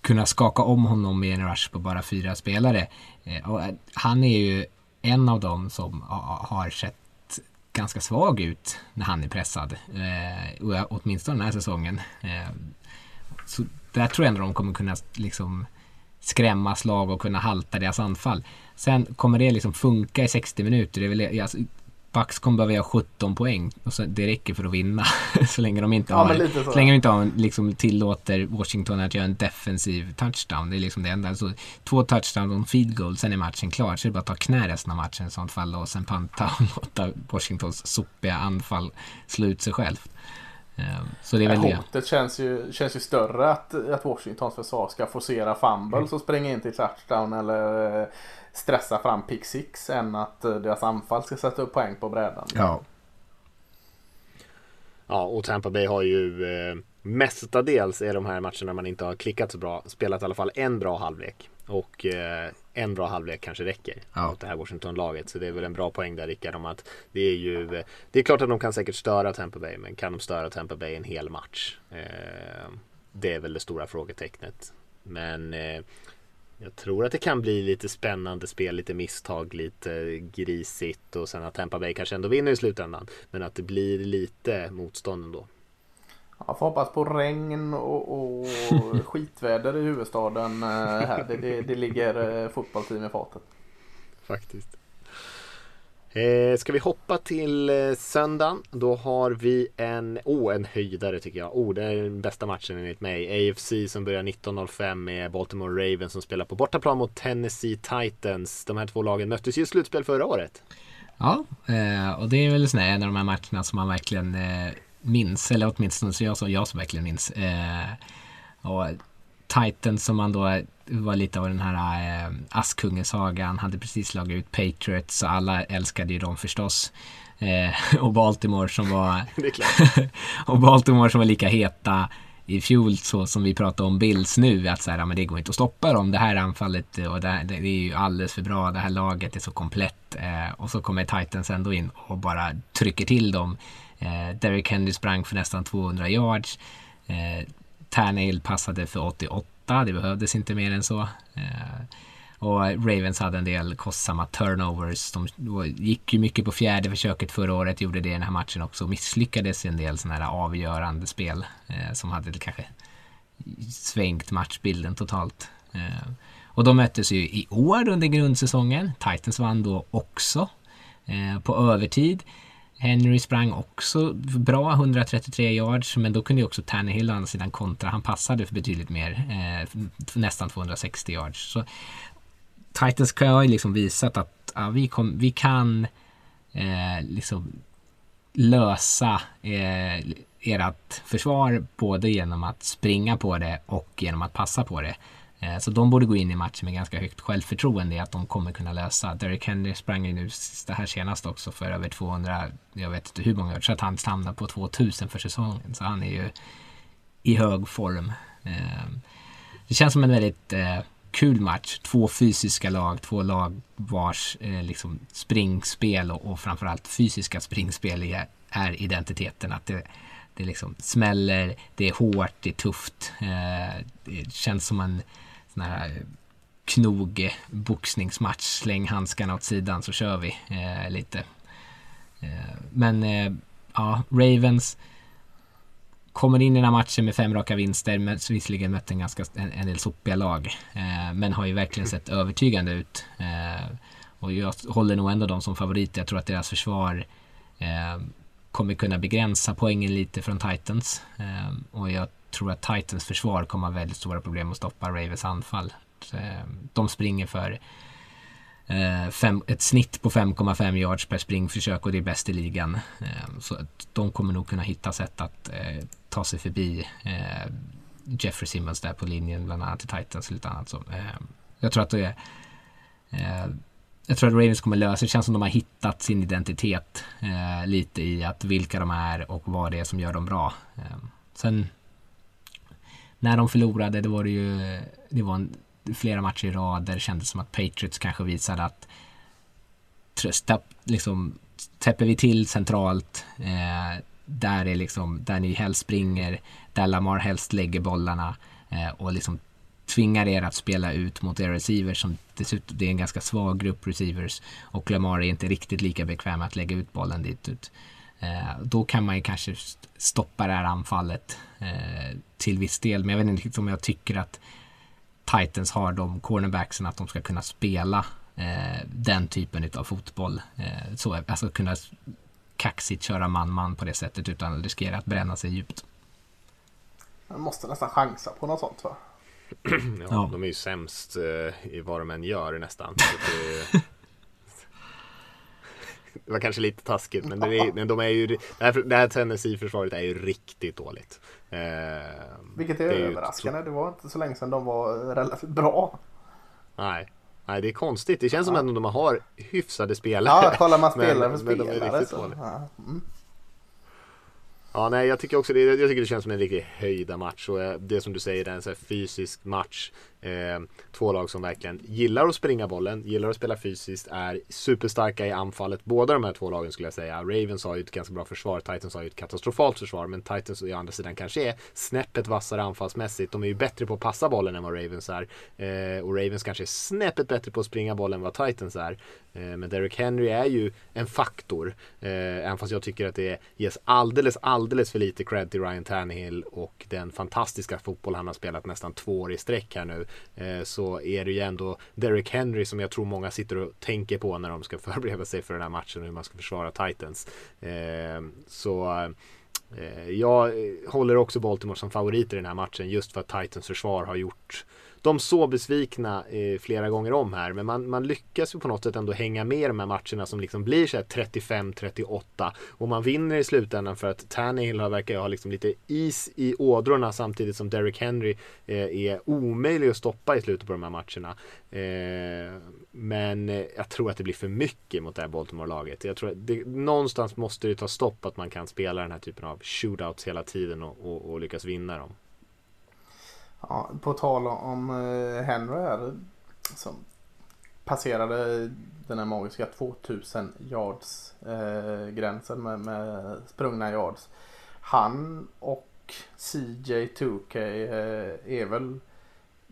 kunna skaka om honom med en rush på bara fyra spelare. Eh, och, eh, han är ju en av dem som har sett ganska svag ut när han är pressad. Eh, eh, åtminstone den här säsongen. Eh, så där tror jag ändå de kommer kunna liksom skrämma slag och kunna halta deras anfall. Sen kommer det liksom funka i 60 minuter. Det är väl, alltså, Bucks kommer behöva göra 17 poäng och så, det räcker för att vinna. så länge de inte, har, ja, så länge de inte har, liksom, tillåter Washington att göra en defensiv touchdown. Det är liksom det enda. Alltså, två touchdown och en feed goal, sen är matchen klar. Så det är bara att ta knä resten av matchen i sånt fall och sen panta och låta Washingtons sopiga anfall slå ut sig självt. Ehm, så det är väl Hotet det. känns ju, känns ju större att, att Washingtons försvar ska forcera fumbles mm. och springa in till touchdown eller eh, stressa fram pick six än att eh, deras anfall ska sätta upp poäng på brädan. Ja. Ja, och Tampa Bay har ju eh, mestadels i de här matcherna man inte har klickat så bra spelat i alla fall en bra halvlek. Och eh, en bra halvlek kanske räcker ja. mot det här Washington-laget. Så det är väl en bra poäng där Rickard om att det är ju Det är klart att de kan säkert störa Tampa Bay men kan de störa Tampa Bay en hel match? Eh, det är väl det stora frågetecknet. Men eh, jag tror att det kan bli lite spännande spel, lite misstag, lite grisigt och sen att Tampa Bay kanske ändå vinner i slutändan. Men att det blir lite motstånd ändå. Jag får hoppas på regn och, och skitväder i huvudstaden. Eh, här. Det, det, det ligger eh, fotbollsteam i fatet. Faktiskt. Eh, ska vi hoppa till eh, söndagen? Då har vi en, oh, en höjdare tycker jag. Oh, det är den bästa matchen enligt mig. AFC som börjar 19.05 med Baltimore Ravens som spelar på bortaplan mot Tennessee Titans. De här två lagen möttes ju i slutspel förra året. Ja, eh, och det är väl sån en av de här matcherna som man verkligen eh, minns, eller åtminstone så jag, så jag som verkligen minns. Eh, och Titans som man då var lite av den här eh, Askungesagan, hade precis slagit ut Patriots och alla älskade ju dem förstås. Eh, och Baltimore som var och Baltimore som var lika heta i fjol så som vi pratade om Bills nu att så här, men det går inte att stoppa dem det här anfallet och det, det, är ju alldeles för bra det här laget är så komplett eh, och så kommer Titans ändå in och bara trycker till dem Eh, Derrick Henry sprang för nästan 200 yards. Eh, Tannehill passade för 88, det behövdes inte mer än så. Eh, Och Ravens hade en del kostsamma turnovers. De gick ju mycket på fjärde försöket förra året, gjorde det i den här matchen också. Misslyckades i en del sådana här avgörande spel eh, som hade kanske svängt matchbilden totalt. Eh, och de möttes ju i år under grundsäsongen. Titans vann då också eh, på övertid. Henry sprang också bra, 133 yards, men då kunde ju också Tannehill å andra sidan kontra. Han passade för betydligt mer, eh, nästan 260 yards. Så Titans har ju liksom visat att ja, vi, kom, vi kan eh, liksom lösa eh, ert försvar både genom att springa på det och genom att passa på det. Eh, så de borde gå in i matchen med ganska högt självförtroende i att de kommer kunna lösa. Derek Henry sprang ju nu det här senast också för över 200, jag vet inte hur många år, så att han hamnar på 2000 för säsongen. Så han är ju i hög form. Eh, det känns som en väldigt eh, kul match. Två fysiska lag, två lag vars liksom springspel och, och framförallt fysiska springspel är, är identiteten. Att det, det liksom smäller, det är hårt, det är tufft. det känns som en sån här eh, knog boxningsmatch. Släng handskarna åt sidan så kör vi eh, lite. Eh, men eh, ja, Ravens kommer in i den här matchen med fem raka vinster. Men visserligen mött en, ganska, en, en del sopiga lag. Eh, men har ju verkligen sett övertygande ut. Eh, och jag håller nog ändå dem som favoriter. Jag tror att deras försvar eh, kommer kunna begränsa poängen lite från Titans. Eh, och jag tror att Titans försvar kommer ha väldigt stora problem att stoppa Ravens anfall. Eh, de springer för eh, fem, ett snitt på 5,5 yards per springförsök och det är bäst i ligan. Eh, så att de kommer nog kunna hitta sätt att ta sig förbi Jeffrey Simmons där på linjen, bland annat till Titans och lite annat. Så, jag tror att det är jag tror att Ravens kommer lösa det. känns som de har hittat sin identitet eh, lite i att vilka de är och vad det är som gör dem bra. Eh, sen när de förlorade, det var det ju det var en, flera matcher i rad där det kändes som att Patriots kanske visade att trösta, liksom, täpper vi till centralt eh, där är liksom, där ni helst springer, där Lamar helst lägger bollarna eh, och liksom tvingar er att spela ut mot era receivers som dessutom det är en ganska svag grupp receivers och Lamar är inte riktigt lika bekväm med att lägga ut bollen dit ut. Eh, då kan man ju kanske stoppa det här anfallet eh, till viss del. Men jag vet inte om jag tycker att Titans har de cornerbacksen att de ska kunna spela eh, den typen av fotboll. Så, alltså kunna kaxigt köra man-man på det sättet utan att riskera att bränna sig djupt. Man måste nästan chansa på något sånt va? ja, ja, de är ju sämst i vad de än gör nästan. Det, det, var kanske lite taskigt men, är, men de är ju, det här, det här Tennessee-försvaret är ju riktigt dåligt. Eh, Vilket är, är överraskande. Ju... Det var inte så länge sedan de var relativt bra. Nej. Nej, det är konstigt. Det känns ja. som att de har hyfsade spelare. Ja, kollar man spelare för spelare. Så. Ja. Mm. Ja, nej, jag tycker också det, jag tycker det känns som en riktig höjda match och eh, det som du säger, det är en så fysisk match. Eh, två lag som verkligen gillar att springa bollen, gillar att spela fysiskt, är superstarka i anfallet. Båda de här två lagen skulle jag säga. Ravens har ju ett ganska bra försvar, Titans har ju ett katastrofalt försvar, men Titans å andra sidan kanske är snäppet vassare anfallsmässigt. De är ju bättre på att passa bollen än vad Ravens är. Eh, och Ravens kanske är snäppet bättre på att springa bollen än vad Titans är. Eh, men Derek Henry är ju en faktor. Eh, även fast jag tycker att det ges alldeles, alldeles för lite cred till Ryan Tannehill och den fantastiska fotboll han har spelat nästan två år i sträck här nu. Eh, så är det ju ändå Derek Henry som jag tror många sitter och tänker på när de ska förbereda sig för den här matchen och hur man ska försvara Titans. Eh, så eh, jag håller också Baltimore som favorit i den här matchen just för att Titans försvar har gjort de så besvikna eh, flera gånger om här. Men man, man lyckas ju på något sätt ändå hänga med i de här matcherna som liksom blir så 35-38. Och man vinner i slutändan för att Tannehill verkar ha liksom lite is i ådrorna samtidigt som Derrick Henry eh, är omöjlig att stoppa i slutet på de här matcherna. Eh, men eh, jag tror att det blir för mycket mot det här Baltimore-laget. Jag tror att det, någonstans måste det ta stopp att man kan spela den här typen av shootouts hela tiden och, och, och lyckas vinna dem. Ja, på tal om eh, Henry här. Som passerade den här magiska 2000 yards eh, gränsen med, med sprungna yards. Han och CJ 2K eh, är väl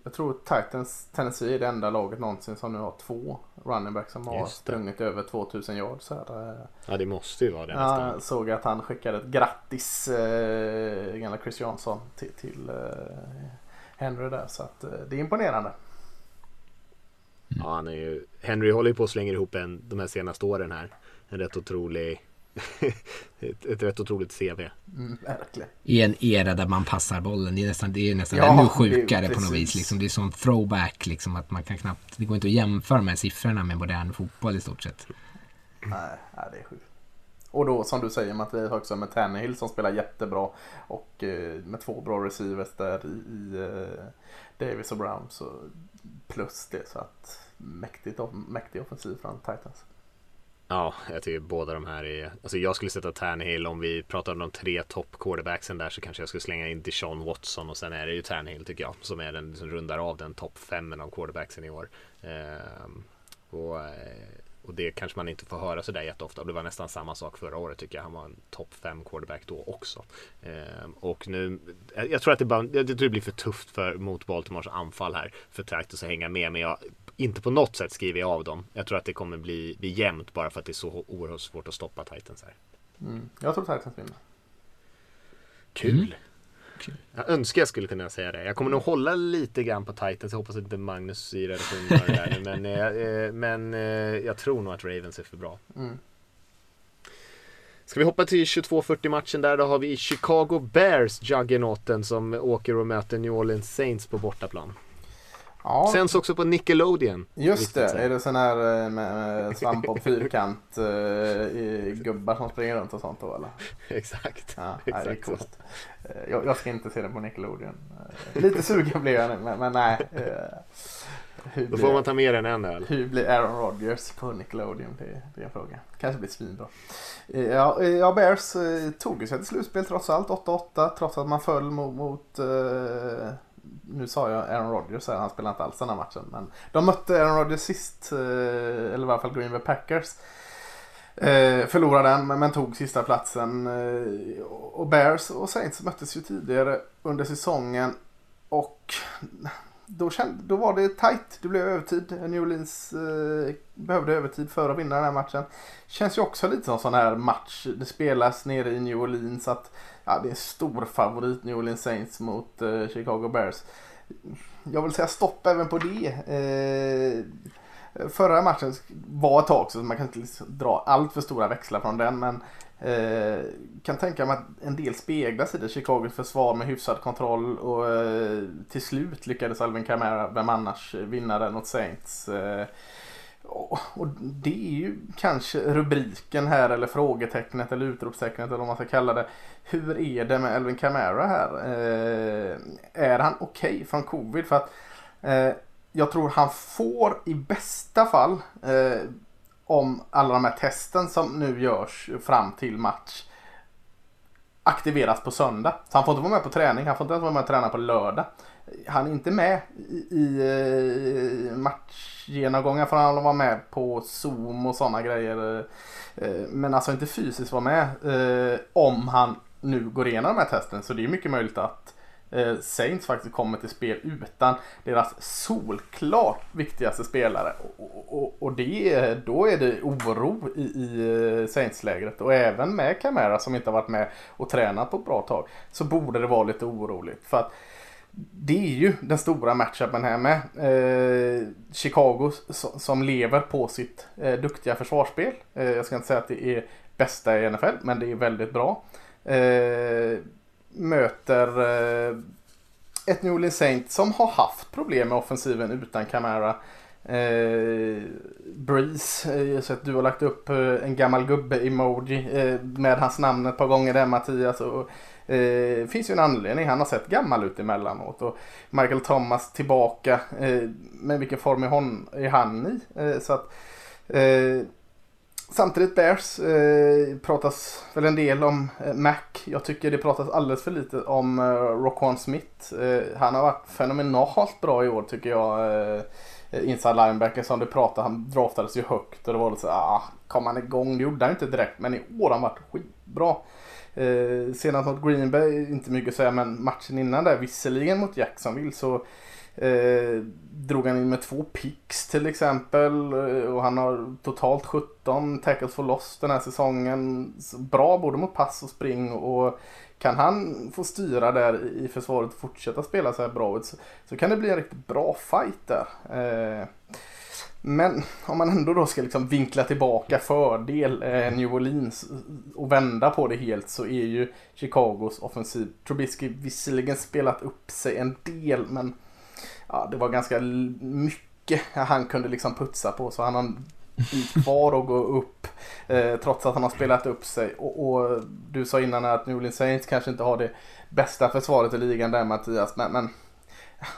Jag tror Titans Tennessee är det enda laget någonsin som nu har två running backs som har sprungit över 2000 yards. Här. eh. Ja, det måste ju vara det Ja, jag såg att han skickade ett grattis, eh, gamla Chris Johnson, till, till eh, Henry där. Så att, eh, det är imponerande. Ja, han är ju, Henry håller ju på att slänga ihop en, de här senaste åren här. En rätt otrolig, ett, ett rätt otroligt CV. Mm, verkligen. I en era där man passar bollen. Det är nästan, det är nästan Ja, ännu det är sjukare på något vis. Liksom. Det är sån throwback liksom att man kan knappt, det går inte att jämföra med siffrorna med modern fotboll i stort sett. Nej, nej, det är sjukt. Och då som du säger Mattias också med Tannehill som spelar jättebra. Och eh, med två bra receivers där i, i eh, Davis och Brown. Så plus det så att mäktigt, mäktig offensiv från Titans. Ja, jag tycker båda de här är... Alltså jag skulle sätta Tannehill om vi pratar om de tre topp quarterbacksen där så kanske jag skulle slänga in Deshaun Watson och sen är det ju Tannehill tycker jag som är den som rundar av den topp femmen av quarterbacksen i år. Ehm, och, eh, och det kanske man inte får höra sådär jätteofta. Det var nästan samma sak förra året tycker jag. Han var en topp fem quarterback då också. Ehm, och nu, jag tror att det, bara, det blir för tufft för, mot Baltimores anfall här för Tractus att hänga med. Men jag, inte på något sätt skriver jag av dem. Jag tror att det kommer bli, bli jämnt bara för att det är så oerhört svårt att stoppa Titans här. Mm. Jag tror Titans vinner. Kul! Mm. Kul. Jag önskar jag skulle kunna säga det. Jag kommer nog hålla lite grann på Titans. Jag hoppas att inte Magnus i redaktionen hör det här nu. Men, eh, eh, men eh, jag tror nog att Ravens är för bra. Mm. Ska vi hoppa till 22-40 matchen där? Då har vi Chicago Bears, juggernauten som åker och möter New Orleans Saints på bortaplan. Ja, Sänds också på Nickelodeon. just det. Är det sån här eh, med, med svamp och fyrkant i gubbar som springer runt och sånt då eller? Exakt. Ja, nej, det är Exakt coolt. Eh, Jag, jag ska inte se den på Nickelodeon. Lite sugen blev jag nu, men, men nej. Hur Då blir, får man ta med en en öl. hur blir Aaron Rodgers på Nickelodeon? Det, det är en fråga. Kanske blir svinbra. Ja, ja, Bears tog sig till slutspel trots allt. 8-8 trots att man föll mot, mot eh, nu sa jag Aaron Rodgers här, han spelade inte alls den här matchen. Men de mötte Aaron Rodgers sist, eh, eller i alla fall Green Bay Packers. Eh, förlorade den men, men tog sista platsen. Eh, och Bears och Saints möttes ju tidigare under säsongen. Och då, kände, då var det tight. Det blev övertid. New Orleans eh, behövde övertid för att vinna den här matchen. Känns ju också lite som en sån här match. Det spelas nere i New Orleans. Att, ja, det är en stor favorit New Orleans Saints mot eh, Chicago Bears. Jag vill säga stopp även på det. Eh, förra matchen var ett tag så man kan inte liksom dra allt för stora växlar från den. Men eh, kan tänka mig att en del speglas i det. Chicagos försvar med hyfsad kontroll och eh, till slut lyckades Alvin Kamara, vem annars, vinna den åt Saints. Eh, och, och det är ju kanske rubriken här eller frågetecknet eller utropstecknet eller vad man ska kalla det. Hur är det med Alvin Kamara här? Eh, är han okej från covid? För att eh, jag tror han får i bästa fall eh, om alla de här testen som nu görs fram till match aktiveras på söndag. Så han får inte vara med på träning, han får inte ens vara med och träna på lördag. Han är inte med i, i eh, matchgenomgångar för han vara med på Zoom och sådana grejer. Eh, men alltså inte fysiskt vara med eh, om han nu går igenom de här testen. Så det är mycket möjligt att Eh, Saints faktiskt kommer till spel utan deras solklart viktigaste spelare. Och, och, och det, då är det oro i, i eh, Saints-lägret. Och även med Camara som inte har varit med och tränat på ett bra tag så borde det vara lite oroligt. För att det är ju den stora matchupen här med. Eh, Chicago som, som lever på sitt eh, duktiga försvarsspel. Eh, jag ska inte säga att det är bästa i NFL men det är väldigt bra. Eh, möter eh, ett New Orleans Saints som har haft problem med offensiven utan Camara. Eh, Breeze, eh, jag har sett att du har lagt upp eh, en gammal gubbe-emoji eh, med hans namn ett par gånger där Mattias. Och, eh, finns ju en anledning, han har sett gammal ut emellanåt. Och Michael Thomas tillbaka, eh, men vilken form är, hon, är han i? Eh, så att, eh, Samtidigt Bears eh, pratas väl en del om eh, Mac. Jag tycker det pratas alldeles för lite om eh, Roquan Smith. Eh, han har varit fenomenalt bra i år tycker jag. Eh, eh inside linebacker som du pratade, han draftades ju högt och det var lite så ah, kom han igång? Det gjorde han inte direkt men i år har han varit skitbra. Eh, senast mot Green Bay, inte mycket att säga men matchen innan där visserligen mot Jacksonville så Eh, drog han in med två picks till exempel eh, och han har totalt 17 tackles for loss den här säsongen. Så bra både mot pass och spring och kan han få styra där i försvaret och fortsätta spela så här bra ut så, så kan det bli en riktigt bra fight där. Eh, men om man ändå då ska liksom vinkla tillbaka fördel eh, New Orleans och vända på det helt så är ju Chicagos offensiv. Trubisky visserligen spelat upp sig en del men ja, det var ganska mycket han kunde liksom putsa på så han har en bit kvar att gå upp eh, trots att han har spelat upp sig. Och, och, du sa innan att New Orleans Saints kanske inte har det bästa försvaret i ligan där Mattias men, men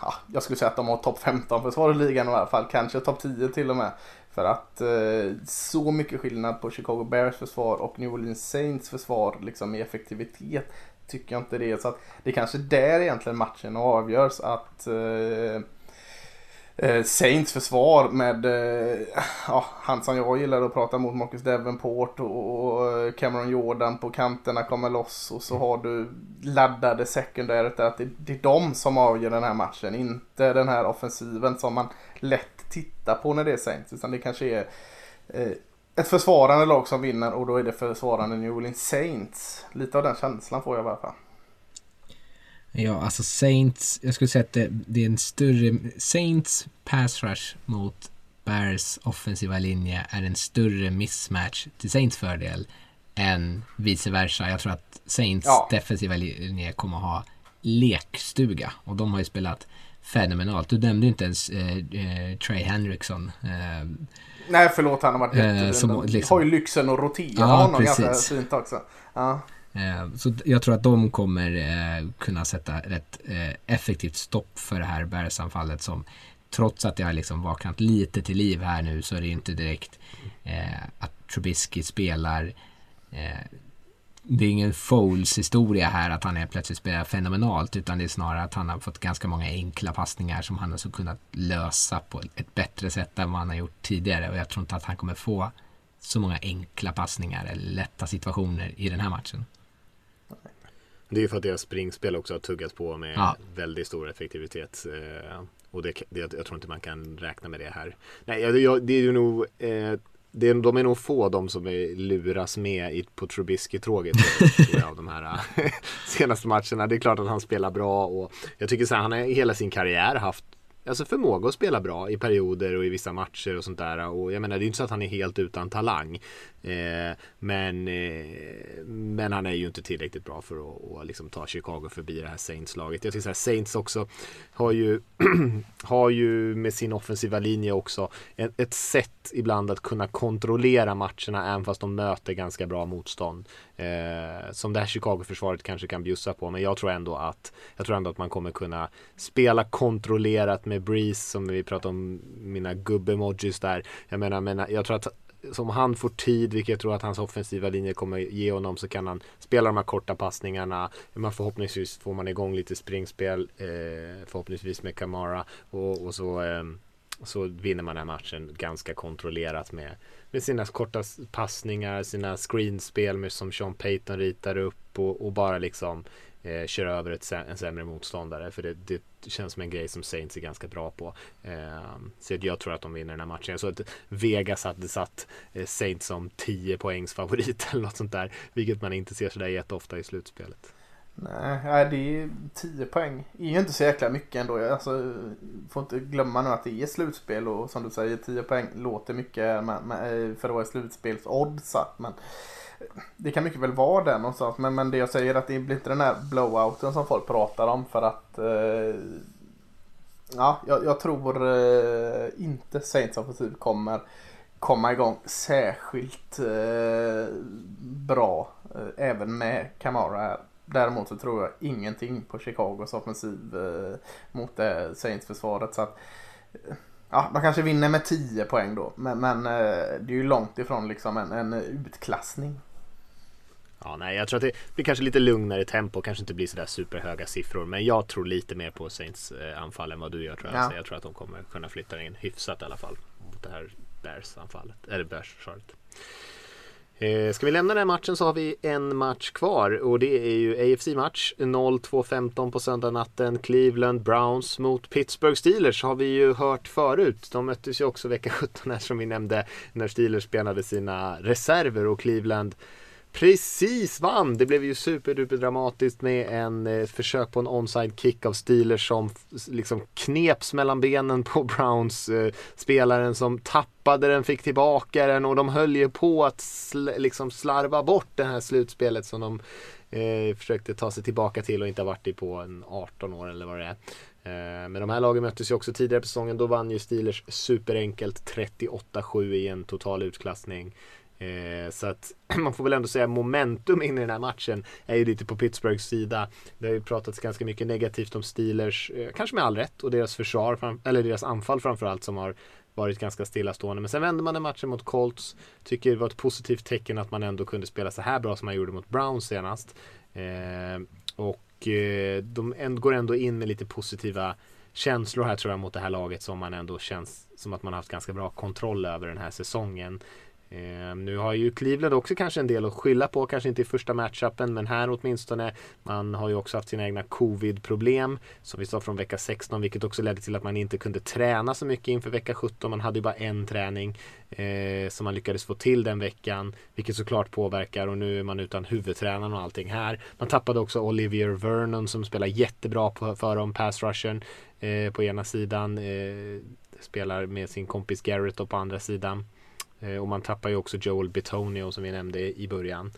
ja, jag skulle säga att de har topp 15 försvar i ligan i alla fall, kanske topp 10 till och med. För att eh, så mycket skillnad på Chicago Bears försvar och New Orleans Saints försvar liksom i effektivitet tycker jag inte det. Så att det är kanske där egentligen matchen avgörs att eh, eh, Saints försvar med eh, ja, han som jag gillar att prata mot Marcus Davenport och, och eh, Cameron Jordan på kanterna kommer loss och så har du laddade sekundäret där att det, det, är de som avgör den här matchen inte den här offensiven som man lätt tittar på när det är Saints utan det kanske är eh, ett försvarande lag som vinner och då är det försvarande New Orleans Saints. Lite av den känslan får jag i alla fall. Ja, alltså Saints, jag skulle säga att det, det är en större, Saints pass rush mot Bears offensiva linje är en större mismatch till Saints fördel än vice versa. Jag tror att Saints ja. defensiva linje kommer att ha lekstuga och de har ju spelat fenomenalt. Du nämnde inte ens eh, eh, Trey Hendrickson. Eh, Nej, förlåt, han har varit jättefin. Eh, som, liksom, har ju lyxen att rotera ja, honom precis. ganska fint också. Ja. Eh, så jag tror att de kommer eh, kunna sätta ett effektivt stopp för det här Bears-anfallet som trots att det har liksom vaknat lite till liv här nu så är det inte direkt att Trubisky spelar det är ingen Foles historia här att han är plötsligt spelar fenomenalt utan det är snarare att han har fått ganska många enkla passningar som han har kunnat lösa på ett bättre sätt än vad han har gjort tidigare och jag tror inte att han kommer få så många enkla passningar eller lätta situationer i den här matchen. Det är ju för att deras springspel också har tuggats på med ja. väldigt stor effektivitet. Eh, och det, det, jag tror inte man kan räkna med det här. Nej, det är ju nog eh, det är, de är nog få de som är, luras med i, på Trubisky-tråget av de här senaste matcherna. Det är klart att han spelar bra och jag tycker så här, han har hela sin karriär haft alltså förmåga att spela bra i perioder och i vissa matcher och sånt där. Och jag menar det är inte så att han är helt utan talang. Eh, men, eh, men han är ju inte tillräckligt bra för att, att liksom ta Chicago förbi det här Saints-laget. Jag tycker så här, Saints också har ju, har ju med sin offensiva linje också ett, ett sätt ibland att kunna kontrollera matcherna även fast de möter ganska bra motstånd. Eh, som det här Chicago-försvaret kanske kan bjussa på. Men jag tror ändå att jag tror ändå att man kommer kunna spela kontrollerat med Breeze som vi pratade om mina gubb-emojis där. Jag menar, men jag tror att som han får tid, vilket jag tror att hans offensiva linje kommer ge honom, så kan han spela de här korta passningarna. Man förhoppningsvis får man igång lite springspel, eh, förhoppningsvis med Kamara och, och så, eh, så vinner man den här matchen ganska kontrollerat med, med sina korta passningar, sina screenspel med, som Sean Payton ritar upp och, och bara liksom eh, köra över ett, en sämre motståndare. För det, det, känns som en grej som Saints är ganska bra på. Eh, så jag tror att de vinner den här matchen. Jag såg att Vegas hade satt eh, Saints som 10 poängs favorit eller något sånt där. Vilket man inte ser sådär jätteofta i slutspelet. Nej, det är 10 poäng. Det är ju inte så jäkla mycket ändå. Alltså, får inte glömma nu att det är slutspel och som du säger 10 poäng låter mycket eh, för att vara slutspelsodds. Men eh, det kan mycket väl vara det någonstans. Men, men det jag säger är att det blir inte den här blowouten som folk pratar om för att eh, Ja, jag, jag tror eh, inte Saints offensiv kommer komma igång särskilt eh, bra eh, även med Camara Däremot så tror jag ingenting på Chicagos offensiv eh, mot det Saints-försvaret. Så att, eh, ja, de kanske vinner med 10 poäng då. Men, men eh, det är ju långt ifrån liksom en, en utklassning. Ja, nej, jag tror att det blir kanske lite lugnare tempo, kanske inte blir sådär superhöga siffror. Men jag tror lite mer på Saints eh, anfall än vad du gör tror jag. Ja. Så jag tror att de kommer kunna flytta in hyfsat i alla fall mot det här Bears anfallet, eller Bears försvaret. Eh, ska vi lämna den här matchen så har vi en match kvar och det är ju AFC-match 02.15 på söndag natten. Cleveland Browns mot Pittsburgh Steelers har vi ju hört förut. De möttes ju också vecka 17 här som vi nämnde när Steelers spelade sina reserver och Cleveland precis vann. Det blev ju superduper dramatiskt med en eh, försök på en onside kick av Steelers som liksom kneps mellan benen på Browns eh, spelaren som tappade den, fick tillbaka den och de höll ju på att sl liksom slarva bort det här slutspelet som de eh, försökte ta sig tillbaka till och inte har varit i på en 18 år eller vad det är. Eh, men de här lagen möttes ju också tidigare på säsongen. Då vann ju Steelers superenkelt 38-7 i en total utklassning. Eh, så att man får väl ändå säga momentum in i den här matchen är ju lite på Pittsburghs sida. Det har ju pratats ganska mycket negativt om Steelers, eh, kanske med all rätt, och deras försvar, eller deras anfall framförallt som har varit ganska stillastående. Men sen vände man den matchen mot Colts. Tycker det var ett positivt tecken att man ändå kunde spela så här bra som man gjorde mot Browns senast. Eh, och eh, de går ändå in med lite positiva känslor här tror jag mot det här laget som man ändå känns som att man haft ganska bra kontroll över den här säsongen. Eh, nu har ju Cleveland också kanske en del att skylla på, kanske inte i första matchupen, men här åtminstone. Man har ju också haft sina egna covid-problem, som vi sa från vecka 16, vilket också ledde till att man inte kunde träna så mycket inför vecka 17. Man hade ju bara en träning eh, som man lyckades få till den veckan, vilket såklart påverkar och nu är man utan huvudtränaren och allting här. Man tappade också Olivier Vernon som spelar jättebra på, för dem, pass rushen eh, på ena sidan. Eh, spelar med sin kompis Garrett på andra sidan. Eh, och man tappar ju också Joel Bitonio som vi nämnde i början.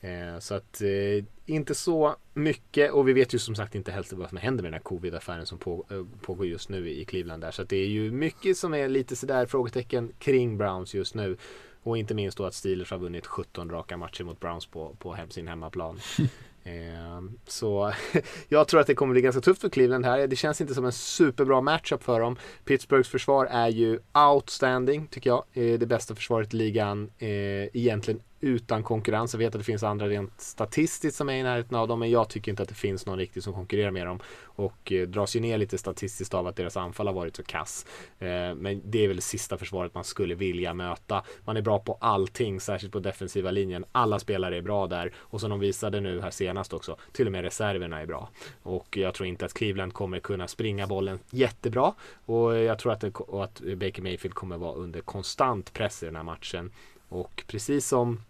Eh, så att eh, inte så mycket och vi vet ju som sagt inte heller vad som händer med den här covid-affären som eh, pågår just nu i Cleveland där. Så att det är ju mycket som är lite sådär frågetecken kring Browns just nu. Och inte minst då att Steelers har vunnit 17 raka matcher mot Browns på, på sin hemmaplan. Ehm, så jag tror att det kommer bli ganska tufft för Cleveland här. Det känns inte som en superbra matchup för dem. Pittsburghs försvar är ju outstanding tycker jag. Eh, det bästa försvaret i ligan eh, egentligen utan konkurrens. Jag vet att det finns andra rent statistiskt som är i närheten av dem men jag tycker inte att det finns någon riktigt som konkurrerar med dem. Och eh, dras ju ner lite statistiskt av att deras anfall har varit så kass. Eh, men det är väl det sista försvaret man skulle vilja möta. Man är bra på allting, särskilt på defensiva linjen. Alla spelare är bra där och som de visade nu här senast också, till och med reserverna är bra. Och jag tror inte att Cleveland kommer kunna springa bollen jättebra och jag tror att, det, och att Baker Mayfield kommer vara under konstant press i den här matchen. Och precis som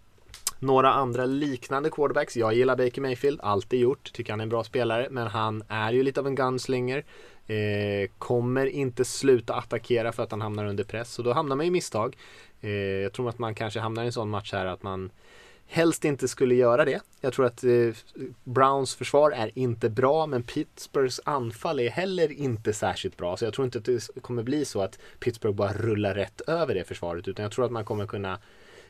några andra liknande quarterbacks. Jag gillar Baker Mayfield, alltid gjort. Tycker han är en bra spelare. Men han är ju lite av en gunslinger. Eh, kommer inte sluta attackera för att han hamnar under press. Och då hamnar man i misstag. Eh, jag tror att man kanske hamnar i en sån match här att man helst inte skulle göra det. Jag tror att eh, Browns försvar är inte bra men Pittsburghs anfall är heller inte särskilt bra. Så jag tror inte att det kommer bli så att Pittsburgh bara rullar rätt över det försvaret utan jag tror att man kommer kunna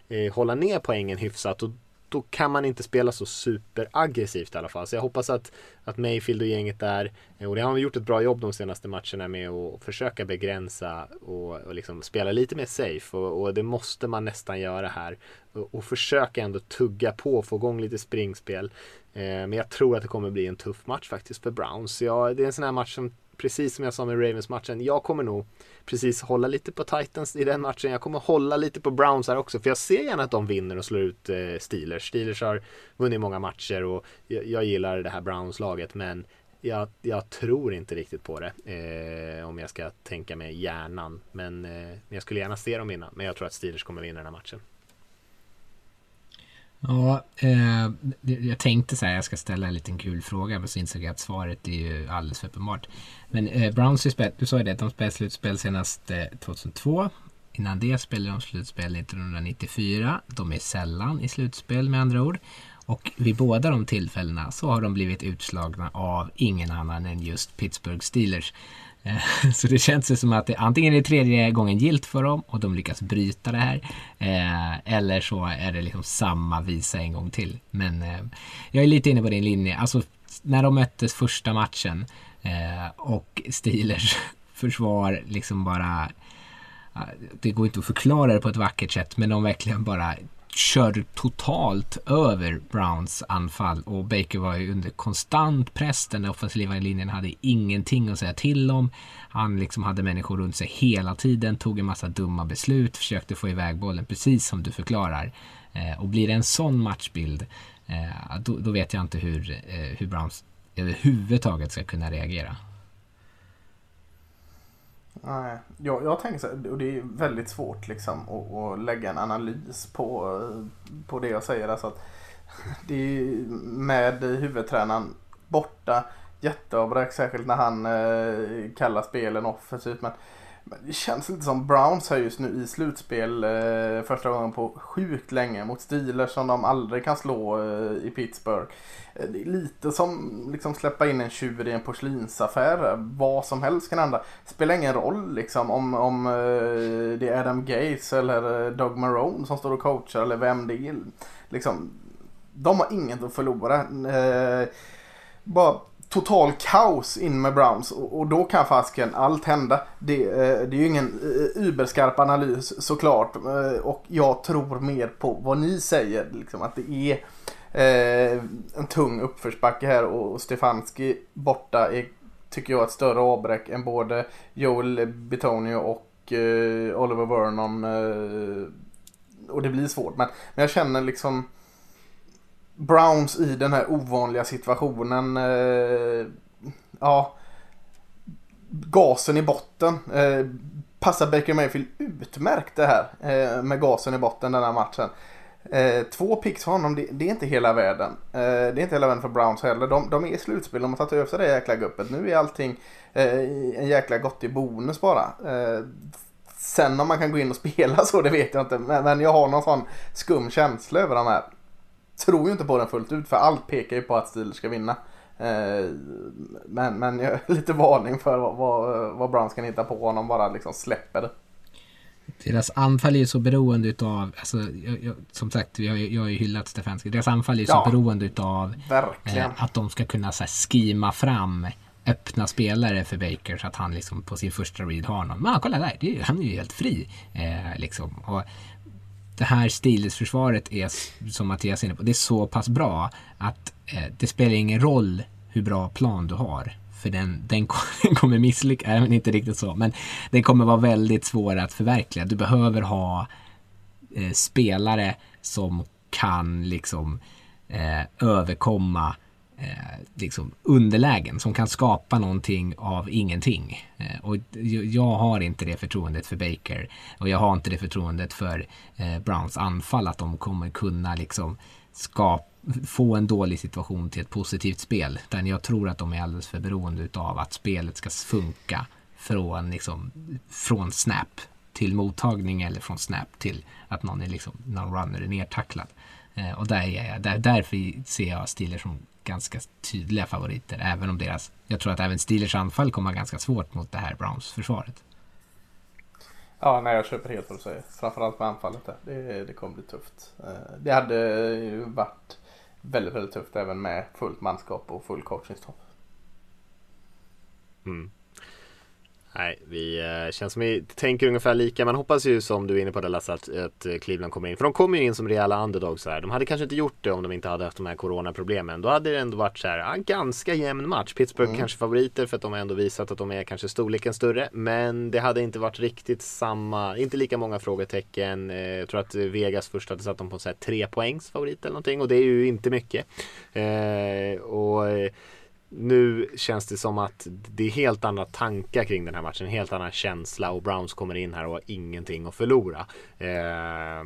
eh, hålla ner poängen hyfsat och då kan man inte spela så superaggressivt i alla fall. Så jag hoppas att, att Mayfield och gänget där, eh, och det har de gjort ett bra jobb de senaste matcherna med att försöka begränsa och, och liksom spela lite mer safe. Och, och, det måste man nästan göra här. Och, och försöka ändå tugga på, få igång lite springspel. Eh, men jag tror att det kommer bli en tuff match faktiskt för Browns. Ja, det är en sån här match som, precis som jag sa med Ravens-matchen, jag kommer nog precis hålla lite på Titans i den matchen. Jag kommer hålla lite på Browns här också för jag ser gärna att de vinner och slår ut eh, Steelers. Steelers har vunnit många matcher och jag, jag gillar det här Browns-laget men jag, jag, tror inte riktigt på det eh, om jag ska tänka med hjärnan. Men eh, jag skulle gärna se dem vinna. Men jag tror att Steelers kommer vinna den här matchen. Ja, eh, jag tänkte så här, jag ska ställa en liten kul fråga, men så insåg jag att svaret är ju alldeles för uppenbart. Men eh, Browns, du sa ju det, de spelade slutspel senast eh, 2002. Innan det spelade de slutspel 1994. De är sällan i slutspel med andra ord. Och vid båda de tillfällena så har de blivit utslagna av ingen annan än just Pittsburgh Steelers. Eh, så det känns ju som att det antingen är tredje gången gilt för dem och de lyckas bryta det här. Eh, eller så är det liksom samma visa en gång till. Men eh, jag är lite inne på din linje. Alltså när de möttes första matchen eh, och Steelers försvar liksom bara det går inte att förklara det på ett vackert sätt men de verkligen bara körde totalt över Browns anfall och Baker var ju under konstant press. Den offensiva linjen hade ingenting att säga till om. Han liksom hade människor runt sig hela tiden, tog en massa dumma beslut, försökte få iväg bollen precis som du förklarar. Eh, och blir det en sån matchbild, eh, då, då, vet jag inte hur, eh, hur Browns överhuvudtaget ska kunna reagera. Nej, jag, jag tänker så här, och det är väldigt svårt liksom att, att lägga en analys på, på det jag säger. Alltså att det är med huvudtränaren borta, jätteavbräck särskilt när han eh, kallar spelen offensivt. Typ, men det känns lite som Browns här just nu i slutspel eh, första gången på sjukt länge mot Steelers som de aldrig kan slå eh, i Pittsburgh. Eh, det är lite som liksom släppa in en tjur i en porslinsaffär. Vad som helst kan hända. Spelar ingen roll liksom om, om eh, det är Adam Gates eller eh, Doug Marone som står och coachar eller vem det är. Liksom, de har inget att förlora. Eh, bara total kaos in med Browns och, och då kan fasken allt hända. Det, eh, det är ju ingen eh, uberskarp analys såklart eh, och jag tror mer på vad ni säger. Liksom, att det är eh, en tung uppförsbacke här och Stefanski borta är, tycker jag, ett större avbräck än både Joel Betonio och eh, Oliver Vernon. Eh, och det blir svårt men, men jag känner liksom Browns i den här ovanliga situationen. Eh, ja, gasen i botten. Eh, passar Baker Mayfield utmärkt det här eh, med gasen i botten den här matchen. Eh, två picks för honom, det, det, är inte hela världen. Eh, det är inte hela världen för Browns heller. De, de är i slutspel, de har tagit över sig det jäkla guppet. Nu är allting eh, en jäkla gottig bonus bara. Eh, sen om man kan gå in och spela så, det vet jag inte. Men, men jag har någon sån skum känsla över de här tror ju inte på den fullt ut för allt pekar ju på att Steelers ska vinna. Eh, men, men jag lite varning för vad, vad, vad Browns kan hitta på om de bara liksom släpper det. Deras anfall är ju så beroende utav, alltså, jag, jag, som sagt, jag, jag har ju hyllat Stefanski. Deras anfall är ju ja, så beroende utav eh, att de ska kunna så här, skima fram öppna spelare för Baker så att han liksom på sin första read har någon. Men kolla där, är, han är ju helt fri. Eh, liksom. Och det här Steelers-försvaret är, som Mattias är inne på, det är så pass bra att eh, det spelar ingen roll hur bra plan du har. För den, den kommer misslyckas, även inte riktigt så, men den kommer vara väldigt svår att förverkliga. Du behöver ha eh, spelare som kan liksom eh, överkomma eh, liksom underlägen som kan skapa någonting av ingenting. Eh, och jag har inte det förtroendet för Baker och jag har inte det förtroendet för eh, Browns anfall att de kommer kunna liksom skapa få en dålig situation till ett positivt spel. Utan jag tror att de är alldeles för beroende av att spelet ska funka från, liksom, från snap till mottagning eller från snap till att någon, är liksom, någon runner är nertacklad. Eh, och där är jag, där, därför ser jag Steelers som ganska tydliga favoriter. Även om deras, jag tror att även Steelers anfall kommer ganska svårt mot det här Browns-försvaret. Ja, nej jag köper helt vad du säger. Framförallt med anfallet där. Det, det kommer bli tufft. Eh, det hade ju varit väldigt, väldigt tufft även med fullt manskap och full coachingstopp. Mm. Nej, vi äh, känns som vi tänker ungefär lika. Man hoppas ju som du är inne på det Lasse att, att eh, Cleveland kommer in. För de kommer ju in som rejäla underdogs här. De hade kanske inte gjort det om de inte hade haft de här coronaproblemen. Då hade det ändå varit så här, ja, ganska jämn match. Pittsburgh mm. kanske favoriter för att de har ändå visat att de är kanske storleken större. Men det hade inte varit riktigt samma, inte lika många frågetecken. Eh, jag tror att Vegas först hade satt dem på så här, tre poängs favorit eller någonting och det är ju inte mycket. Eh, och nu känns det som att det är helt andra tankar kring den här matchen. En helt annan känsla och Browns kommer in här och har ingenting att förlora. Eh,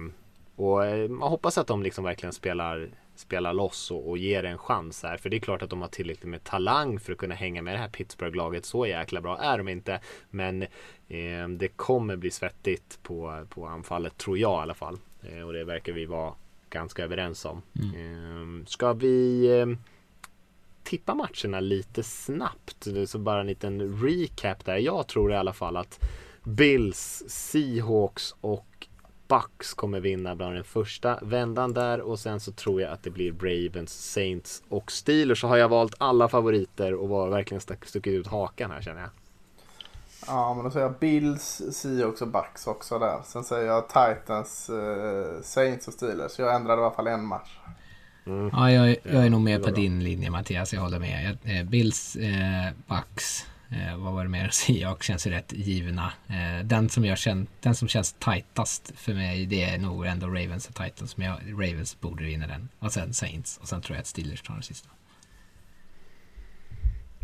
och eh, man hoppas att de liksom verkligen spelar, spelar loss och, och ger en chans här. För det är klart att de har tillräckligt med talang för att kunna hänga med det här Pittsburgh-laget. Så jäkla bra är de inte. Men eh, det kommer bli svettigt på, på anfallet tror jag i alla fall. Eh, och det verkar vi vara ganska överens om. Mm. Ehm, ska vi eh, tippa matcherna lite snabbt. Så bara en liten recap där. Jag tror i alla fall att Bills, Seahawks och Bucks kommer vinna bland den första vändan där och sen så tror jag att det blir Ravens, Saints och Steelers. Så har jag valt alla favoriter och var verkligen stuckit ut hakan här känner jag. Ja, men då säger jag Bills, Seahawks och Bucks också där. Sen säger jag Titans, eh, Saints och Steelers. Jag ändrade i alla fall en match. Ja, jag, jag är nog med det på din linje Mattias, jag håller med. Jag, eh, Bills, eh, Bucks, eh, vad var det mer? Seahawks känns ju rätt givna. Eh, den, som jag känn, den som känns tightast för mig det är nog ändå Ravens och Titans. Men jag, Ravens borde vinna den. Och sen Saints. Och sen tror jag att Steelers tar den sista.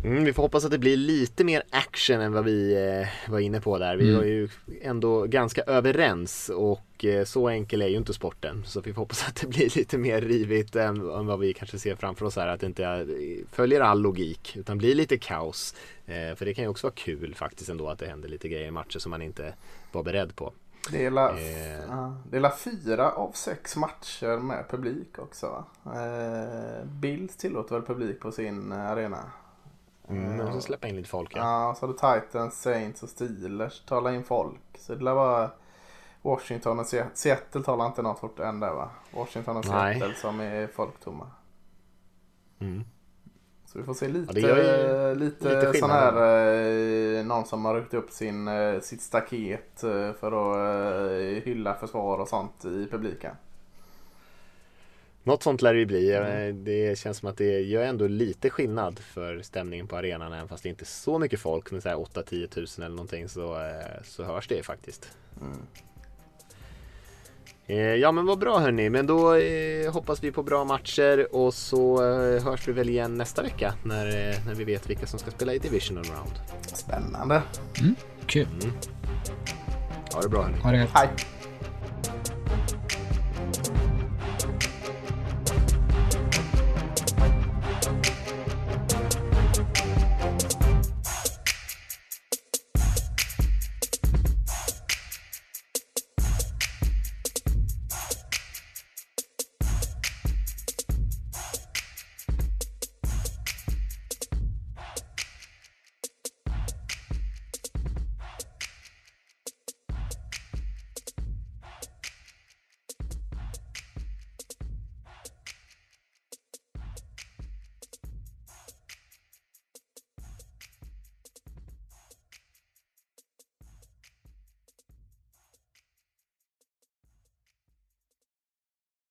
Mm, vi får hoppas att det blir lite mer action än vad vi eh, var inne på där. Vi Mm. var ju ändå ganska överens och eh, så enkel är ju inte sporten. Så vi får hoppas att det blir lite mer rivigt än, än vad vi kanske ser framför oss här. Att det inte eh, följer all logik utan blir lite kaos. Eh, för det kan ju också vara kul faktiskt ändå att det händer lite grejer i matcher som man inte var beredd på. Det är, la, Eh. ja, det är la fyra av sex matcher med publik också. Eh, Bills tillåter väl publik på sin eh, arena? Mm, men så släppa in lite folk ja. Ja, så har du Titans, Saints och Steelers talar in folk. Så det lär vara Washington och Seattle. Seattle talar inte något fort än där va? Washington och Nej. Seattle som är folktomma. Mm. Så vi får se lite, Ja, lite, lite sån här, eh, någon som har ryckt upp sin, eh, sitt staket eh, för att hylla försvar och sånt i publiken. Något sånt lär det ju bli. Mm. Det känns som att det gör ändå lite skillnad för stämningen på arenan. Även fast det inte är så mycket folk, här 8-10 tusen eller någonting så, eh, så hörs det faktiskt. Mm. Eh, Ja men vad bra hörni, men då eh, hoppas vi på bra matcher och så eh, hörs vi väl igen nästa vecka när, eh, när vi vet vilka som ska spela i Divisional Round. Spännande. Kul. Ha det bra hörni. Ha det. Hej!